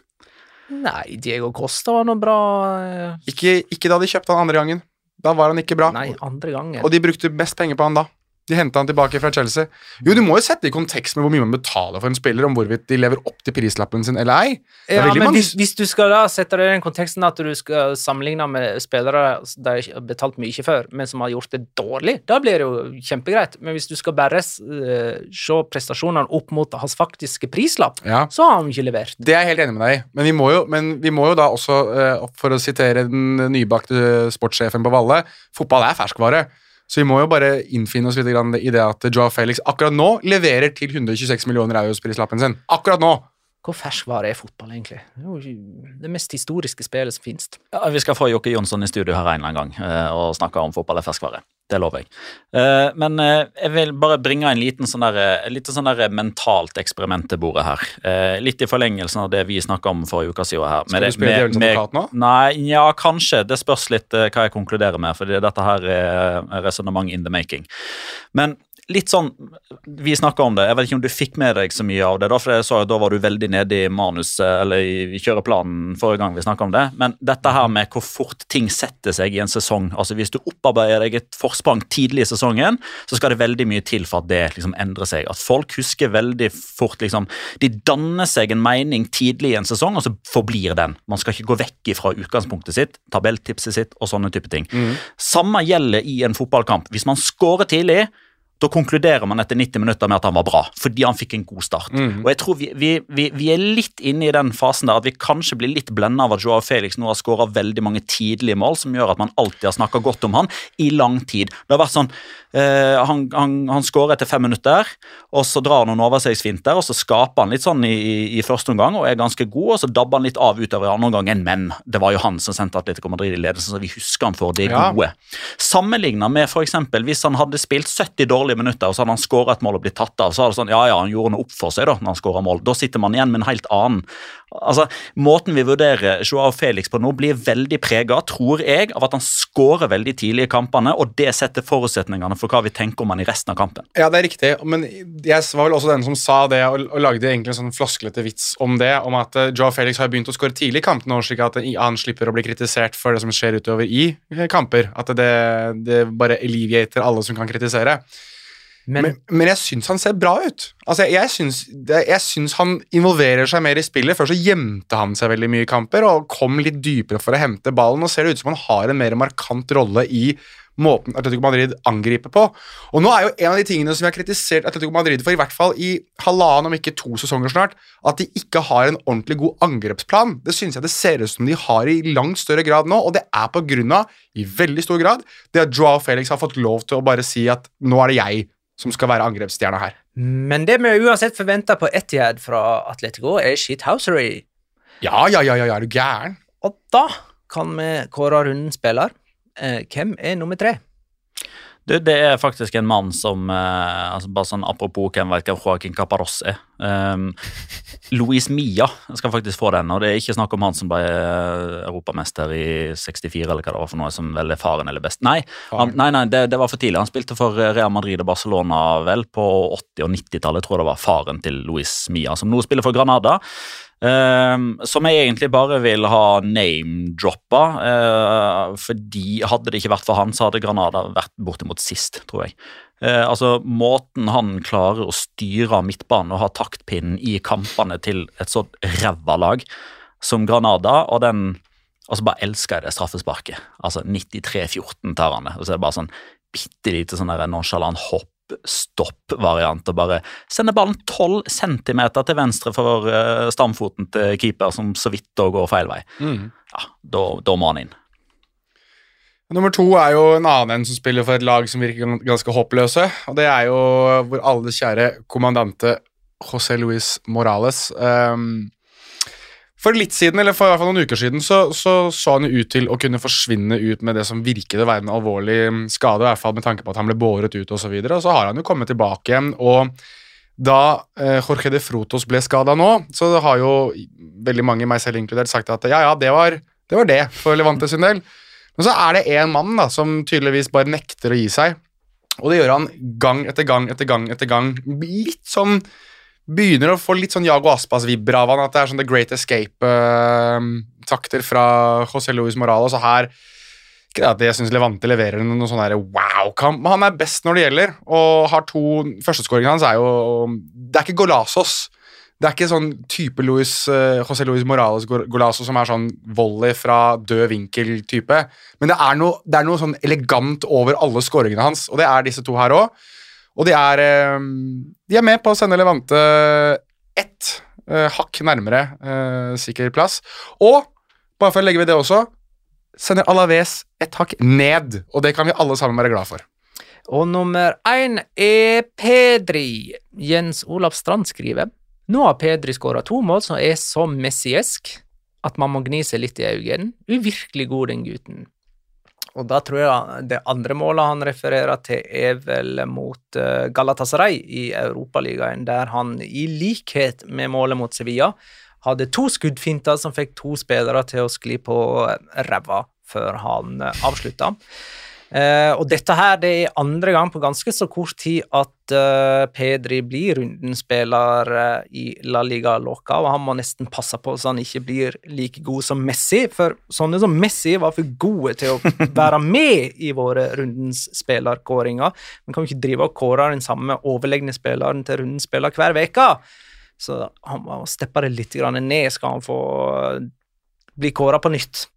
Nei, Diego Costa var noe bra eh, Ikke, ikke da de kjøpte han andre gangen. Da var han ikke bra. Nei, andre gangen. Og de brukte mest penger på han da. De henta han tilbake fra Chelsea. Jo, du må jo sette i kontekst med hvor mye man betaler for en spiller, om hvorvidt de lever opp til prislappen sin eller ei. Ja, men hvis, hvis du skal da sette det i den konteksten at du skal sammenligne med spillere de har betalt mye før, men som har gjort det dårlig, da blir det jo kjempegreit. Men hvis du skal bare uh, se prestasjonene opp mot hans faktiske prislapp, Ja, så har han ikke levert. Det er jeg helt enig med deg i, men men vi må jo da også, uh, for å sitere den nybakte sportssjefen på Valle, fotball er ferskvare. Så vi må jo bare innfinne oss litt grann i det at Joao Felix akkurat nå leverer til 126 millioner euros prislappen sin. Akkurat nå! Hvor ferskvare er fotball, egentlig? Det er jo det mest historiske spillet som finnes. Ja, vi skal få Jokke Jonsson i studio her en eller annen gang eh, og snakke om fotball er ferskvare. Det lover jeg. Eh, men eh, jeg vil bare bringe en liten sånn der, eh, litt sånn der mentalt eksperiment til bordet her. Litt i forlengelsen av det vi snakka om forrige uke siden her. Skal du spille djevelens advokat nå? Nei, ja, kanskje. Det spørs litt hva jeg konkluderer med, for dette her er resonnement in the making. Men litt sånn Vi snakka om det. Jeg vet ikke om du fikk med deg så mye av det. Da, for jeg så at da var du veldig nede i manuset eller i kjøreplanen forrige gang vi snakka om det. Men dette her med hvor fort ting setter seg i en sesong. altså Hvis du opparbeider deg et forsprang tidlig i sesongen, så skal det veldig mye til for at det liksom endrer seg. At folk husker veldig fort liksom, De danner seg en mening tidlig i en sesong, og så forblir den. Man skal ikke gå vekk fra utgangspunktet sitt, tabelltipset sitt og sånne type ting. Samme gjelder i en fotballkamp. Hvis man scorer tidlig, da konkluderer man etter 90 minutter med at han var bra, fordi han fikk en god start. Og jeg tror vi, vi, vi, vi er litt inne i den fasen der at vi kanskje blir litt blenda av at Joao Felix nå har skåra veldig mange tidlige mål, som gjør at man alltid har snakka godt om han i lang tid. Det har vært sånn eh, Han, han, han skårer etter fem minutter, og så drar han noen overstegsfinter, og så skaper han litt sånn i, i, første omgang og er ganske god, og så dabber han litt av utover i andre omgang, men det var jo han som sendte Atletico Madrid i ledelsen, så vi husker han for det Ja. gode. Sammenligna med eksempel, hvis han hadde spilt 70 dårlige minutter og så hadde han skåra et mål og blitt tatt av, så hadde det sånn, ja ja, han gjorde noe opp for seg da når han skåra mål. Da sitter man igjen med en helt annen altså, Måten vi vurderer Joao Felix på nå, blir veldig prega, tror jeg, av at han skårer veldig tidlig i kampene, og det setter forutsetningene for hva vi tenker om han i resten av kampen. Ja, det er riktig, men jeg var vel også den som sa det, og, lagde egentlig en sånn flosklete vits om det, om at Joao Felix har begynt å skåre tidlig i kampene, slik at han slipper å bli kritisert for det som skjer utover i uh, kamper. At det, det bare alleviater alle som kan kritisere. Men, Men, men jeg syns han ser bra ut. Altså, jeg, jeg, syns, jeg syns han involverer seg mer i spillet. Før så gjemte han seg veldig mye i kamper og kom litt dypere for å hente ballen. og ser det ut som han har en mer markant rolle i måten Atletico Madrid angriper på. Og nå er jo en av de tingene som vi har kritisert Atletico Madrid for, i hvert fall i halvannen, om ikke to sesonger snart, at de ikke har en ordentlig god angrepsplan. Det synes jeg det ser ut som de har i langt større grad nå, og det er på grunn av, i veldig stor grad, det at Joao Felix har fått lov til å bare si at nå er det jeg som skal være angrepsstjerna her. men det vi uansett forventer på Etiad fra Atletico, er shithousery. Ja, ja, ja, ja, ja, er du gæren? Og da kan vi kåre rundens spiller. Eh, hvem er nummer tre? Du, det er faktisk en mann som eh, altså Bare sånn apropos hvem vet hvem Joaquin Caparros er. Um, *laughs* Luis Mia skal faktisk få den, og det er ikke snakk om han som ble eh, europamester i 64, eller hva det var for noe, som vel er faren eller best. Nei, han, nei, nei det, det var for tidlig. Han spilte for eh, Real Madrid og Barcelona vel på 80- og 90-tallet. tror jeg det var faren til Luis Mia, som nå spiller for Granada. Ehm, som jeg egentlig bare vil ha name-droppa. Uh, fordi hadde det ikke vært for han, så hadde Granada vært bortimot sist, tror jeg. Uh, altså Måten han klarer å styre midtbanen og ha taktpinnen i kampene til et så ræva lag som Granada, og den Og så bare elsker jeg det straffesparket. Altså 93-14 tar han det. Og så er det bare sånn bitte lite sånn nonchalant hopp stopp-variant og bare sender ballen 12 cm til venstre for eh, stamfoten til keeper, som så vidt da går feil vei. Ja, da, da må han inn. Nummer to er jo en annen en som spiller for et lag som virker ganske håpløse. Og det er jo vår alles kjære kommandante José Luis Morales. Um, for litt siden, eller for i hvert fall noen uker siden, så, så så han ut til å kunne forsvinne ut med det som virket å være en alvorlig mm, skade, i hvert fall med tanke på at han ble båret ut osv. Og, så videre, og så har han jo kommet tilbake igjen. og da eh, Jorge de Frotos ble skada nå, så har jo veldig mange, meg selv inkludert, sagt at ja, ja, det var det, var det for Levante sin del. Men så er det én mann da, som tydeligvis bare nekter å gi seg. Og det gjør han gang etter gang etter gang etter gang. Litt sånn Begynner å få litt sånn Jago Aspas-vibber av han, at det er sånn The Great Escape-takter fra José Luis Morales. Og her Ikke det at jeg syns Levante leverer noen sånn wow-kamp, men han er best når det gjelder. Og har to Førsteskåringen hans er jo Det er ikke Golazos. Det er ikke sånn type Luis, eh, José Luis Morales Gol- Golazo som er sånn volley fra død vinkel-type. Men det er, noe, det er noe sånn elegant over alle skåringene hans, og det er disse to her òg. Og de er, eh, de er med på å sende Levante ett eh, hakk nærmere eh, sikker plass. Og, bare for å legge ved det også, sender Alaves ett hakk ned. Og det kan vi alle sammen være glad for. Og nummer én er Pedri. Jens Olav Strand skriver Nå har Pedri skåra to mål som er så messiesk at man må gni seg litt i øynene. Uvirkelig god, den gutten. Og da tror jeg det andre målet han refererer til, er vel mot eh, Galatasaray i Europaligaen, der han i likhet med målet mot Sevilla hadde to skuddfinter som fikk to spillere til å skli på ræva før han uh, avslutta. Eh, og dette her det er andre gang på ganske så kort tid at uh, Pedri blir rundens spiller eh, i La Liga Loca, og han må nesten passe på så han ikke blir like god som Messi, for sånne som Messi var for gode til å *laughs* være med i våre rundens spillerkåringer. Vi kan jo ikke drive og kåre den samme overlegne spilleren til rundens spiller hver uke. Så han må steppe det litt grann ned, skal han få bli kåra på nytt.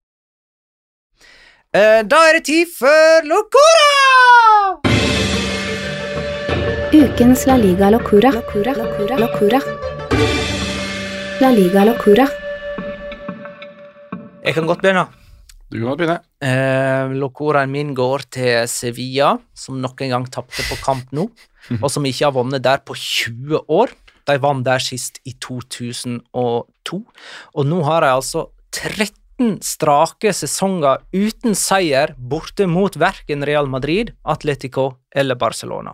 Eh, Da er det tid for Locora! Ukens La Liga Locura. Locura. Locura. Locura. La Liga Locura. Jeg kan godt begynne. Du kan godt begynne. Eh, Locoraen min går til Sevilla, som nok en gang tapte på kamp nå, *laughs* og som ikke har vunnet der på 20 år. De vant der sist i 2002, og nå har de altså 13 strake sesonger uten seier borte mot verken Real Madrid, Atletico eller Barcelona.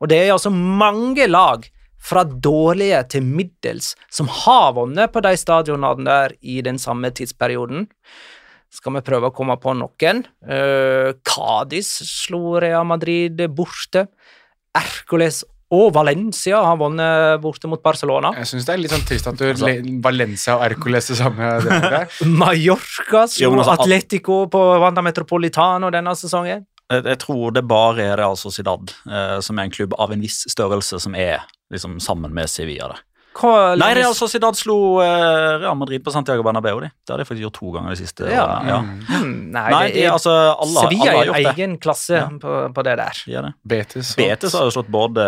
Og det er altså mange lag fra dårlige til middels som har vunnet på de stadionene der i den samme tidsperioden. Skal vi prøve å komme på noen? Uh, Cádiz slo Real Madrid borte. Ercoles og Valencia har vunnet borte mot Barcelona. Jeg syns det er litt sånn trist at du le- Valencia og Ercoles *laughs* det samme. Mallorca slo altså, Atletico på Wanda Metropolitano denne sesongen. Jeg, jeg tror det bare er Real Sociedad, eh, som er en klubb av en viss størrelse, som er liksom sammen med Sevilla. der. Hva Nei, Real Sociedad slo eh, Real Madrid på Santiago Bernabeu. De. Det har de faktisk gjort to ganger de siste Ja. årene. Ja. Mm. Nei, Nei, de, er altså, alle, Sevilla alle er har gjort det. egen klasse Ja. på, på det der. De er det. Betis. Betis har jo slått både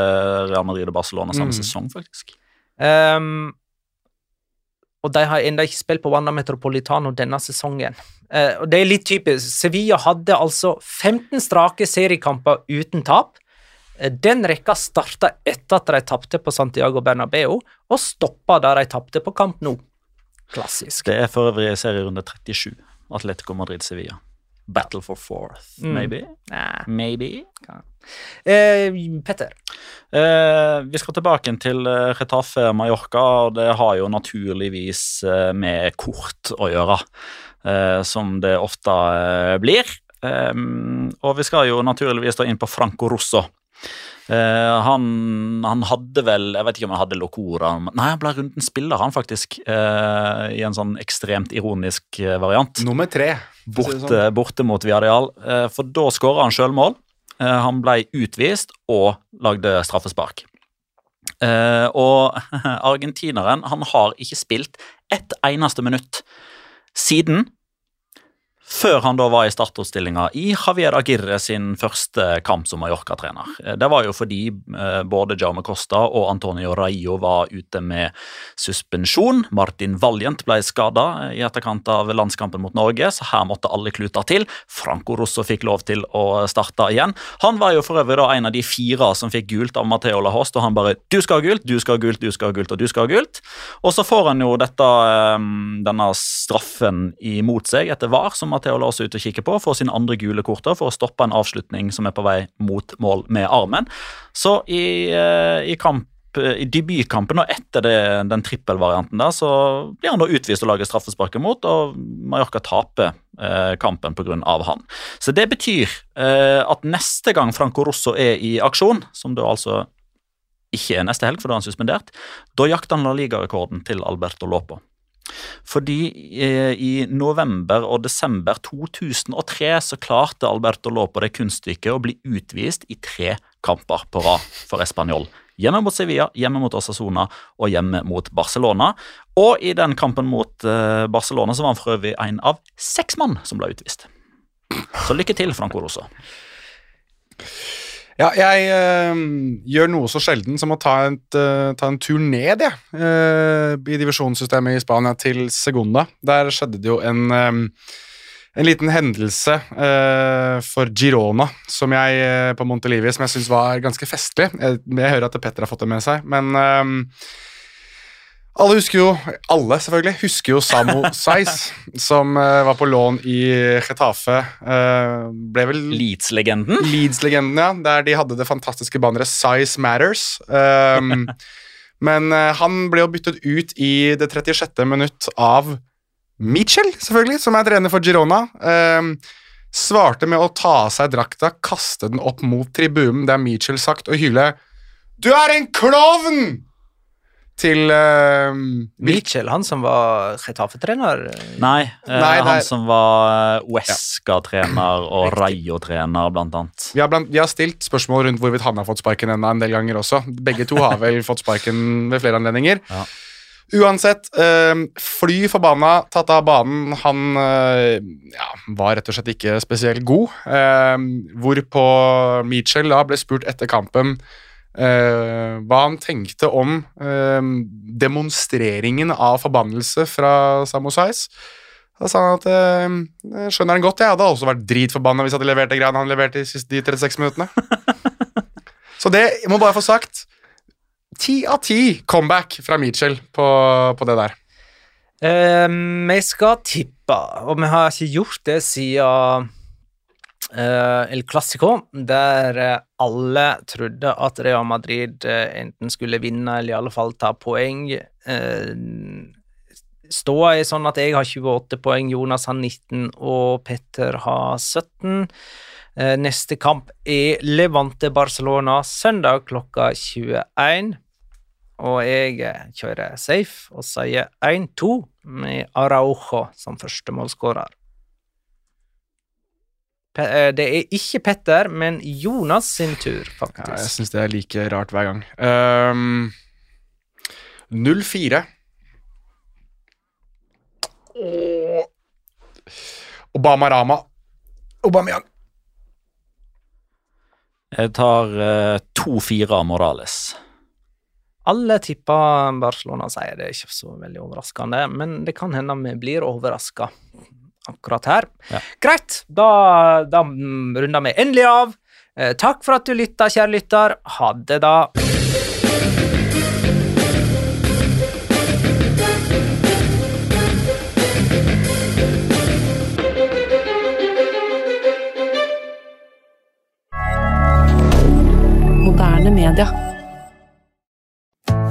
Real Madrid og Barcelona samme Mm. sesong, faktisk. Um, og de har ennå ikke spilt på Wanda Metropolitano denne sesongen. Uh, og Det er litt typisk. Sevilla hadde altså 15 strake seriekamper uten tap. Eh, Den rekka starta etter at de tapte på Santiago Bernabeu, og stoppa da de tapte på Camp Nou. Klassisk. Det er for øvrig serierunde 37. Atletico Madrid-Sevilla. Battle for fourth, Mm. maybe? Nei. Maybe. Eh, Petter. Eh, vi skal tilbake til eh, Retafe Mallorca, og det har jo naturligvis eh, med kort å gjøre, eh, som det ofte blir. Og vi skal jo naturligvis da inn på Franco Rosso. Eh, han, han hadde vel Jeg vet ikke om han hadde Locora Nei, han ble rundens spiller, han faktisk. Uh, I en sånn ekstremt ironisk eh, variant. Nummer tre. Borte, sånn. borte mot Viadial. Uh, For da skåra han sjølmål. Han ble utvist og lagde straffespark. Og *laughs* argentineren han har ikke spilt ett eneste minutt siden før han da var i startoppstillinga i Javier Aguirre sin første kamp som Mallorca-trener. Eh, Det var jo fordi eh, både Jaume Costa og Antonio Raio var ute med suspensjon. Martin Valjent ble skada i etterkant av landskampen mot Norge, så her måtte alle kluter til. Franco Rosso fikk lov til å starte igjen. Han var jo for øvrig da en av de fire som fikk gult av Matheo Lahost, og han bare 'du skal ha gult, du skal ha gult, du skal ha gult og du skal ha gult'. Og så får han jo dette, eh, denne straffen imot seg etter VAR, som Matheo la oss ut og kikke på, får sin andre gule korter for å stoppe en avslutning som er på vei mot mål med armen. Så i, eh, i kamp i debutkampen og etter det, den trippelvarianten der, så blir han da utvist og lager straffespark imot, og Mallorca taper eh, kampen pga. han. Så det betyr eh, at neste gang Franco Rosso er i aksjon, som da altså ikke er neste helg, for da er han suspendert, da jakter han La Liga-rekorden til Alberto Lopo. Fordi eh, i november og desember 2003 så klarte Alberto Lopo det kunststykket å bli utvist i tre kamper på rad for Español. Hjemme mot Sevilla, hjemme mot Osasona og hjemme mot Barcelona. Og i den kampen mot eh, Barcelona så var han for øvrig en av seks mann som ble utvist. Så lykke til, Franco Rosso. Ja, jeg øh, gjør noe så sjelden som å ta, et, øh, ta en tur ned, jeg. eh, I divisjonssystemet i Spania til Segunda. Der skjedde det jo en, en liten hendelse for Girona som jeg, på Montelivi som jeg syns var ganske festlig. Jeg, jeg hører at Petter har fått det med seg, men alle husker jo, alle selvfølgelig, husker jo Samo *laughs* Saiz, som uh, var på lån i Getafe. Uh, ble vel Leeds-legenden. Leeds-legenden, ja, der de hadde det fantastiske banneret Size Matters. Um, *laughs* men uh, han ble jo byttet ut i det 36. minutt av Mitchell, selvfølgelig, som er trener for Girona. Um, svarte med å ta av seg drakta, kaste den opp mot tribunen der Mitchell sagt og hyle 'Du er en klovn!' Til uh, Mitchell, han som var Retafe-trener? Nei, uh, Nei, han er- som var Wesca-trener og Rayo-trener, blant annet. Vi har, blant, vi har stilt spørsmål rundt hvorvidt han har fått sparken ennå en del ganger også. Begge to har vel fått sparken ved flere anledninger. Ja. Uansett, eh, fly forbanna, tatt av banen. Han eh, ja, var rett og slett ikke spesielt god. Eh, hvorpå Mitchell da ble spurt etter kampen eh, hva han tenkte om uh, demonstreringen av forbannelse fra Samosais. Da sa han at uh, skjønner han godt, jeg hadde også vært dritforbanna hvis jeg hadde levert det greiene han leverte de siste 36 minuttene. *laughs* Så det jeg må bare få sagt. Ti av ti comeback fra Mitchell på, på det der. Eh, vi skal tippe, og vi har ikke gjort det siden eh, El Clásico, der eh, alle trodde at Real Madrid eh, enten skulle vinne eller i alle fall ta poeng. Uh, Ståa er sånn at jeg har 28 poeng, Jonas har 19 og Petter har 17. Uh, neste kamp er Levante Barcelona søndag klokka 21. Og jeg kjører safe og sier 1-2 med Araujo som første målskårer. Pe eh, det er ikke Petter, men Jonas sin tur, Ja, jeg faktisk. syns det er like rart hver gang. Um, 0-4. Åh. Obama Rama. Aubameyang. Jeg tar uh, 2-4 av Morales. Alle tipper Barcelona sier det er ikke så veldig overraskende, men det kan hende vi blir overraska akkurat her. Ja. Greit, da, da runder vi endelig av. Eh, takk for at du lytta, kjære lytter. Ha det, da. Moderne media.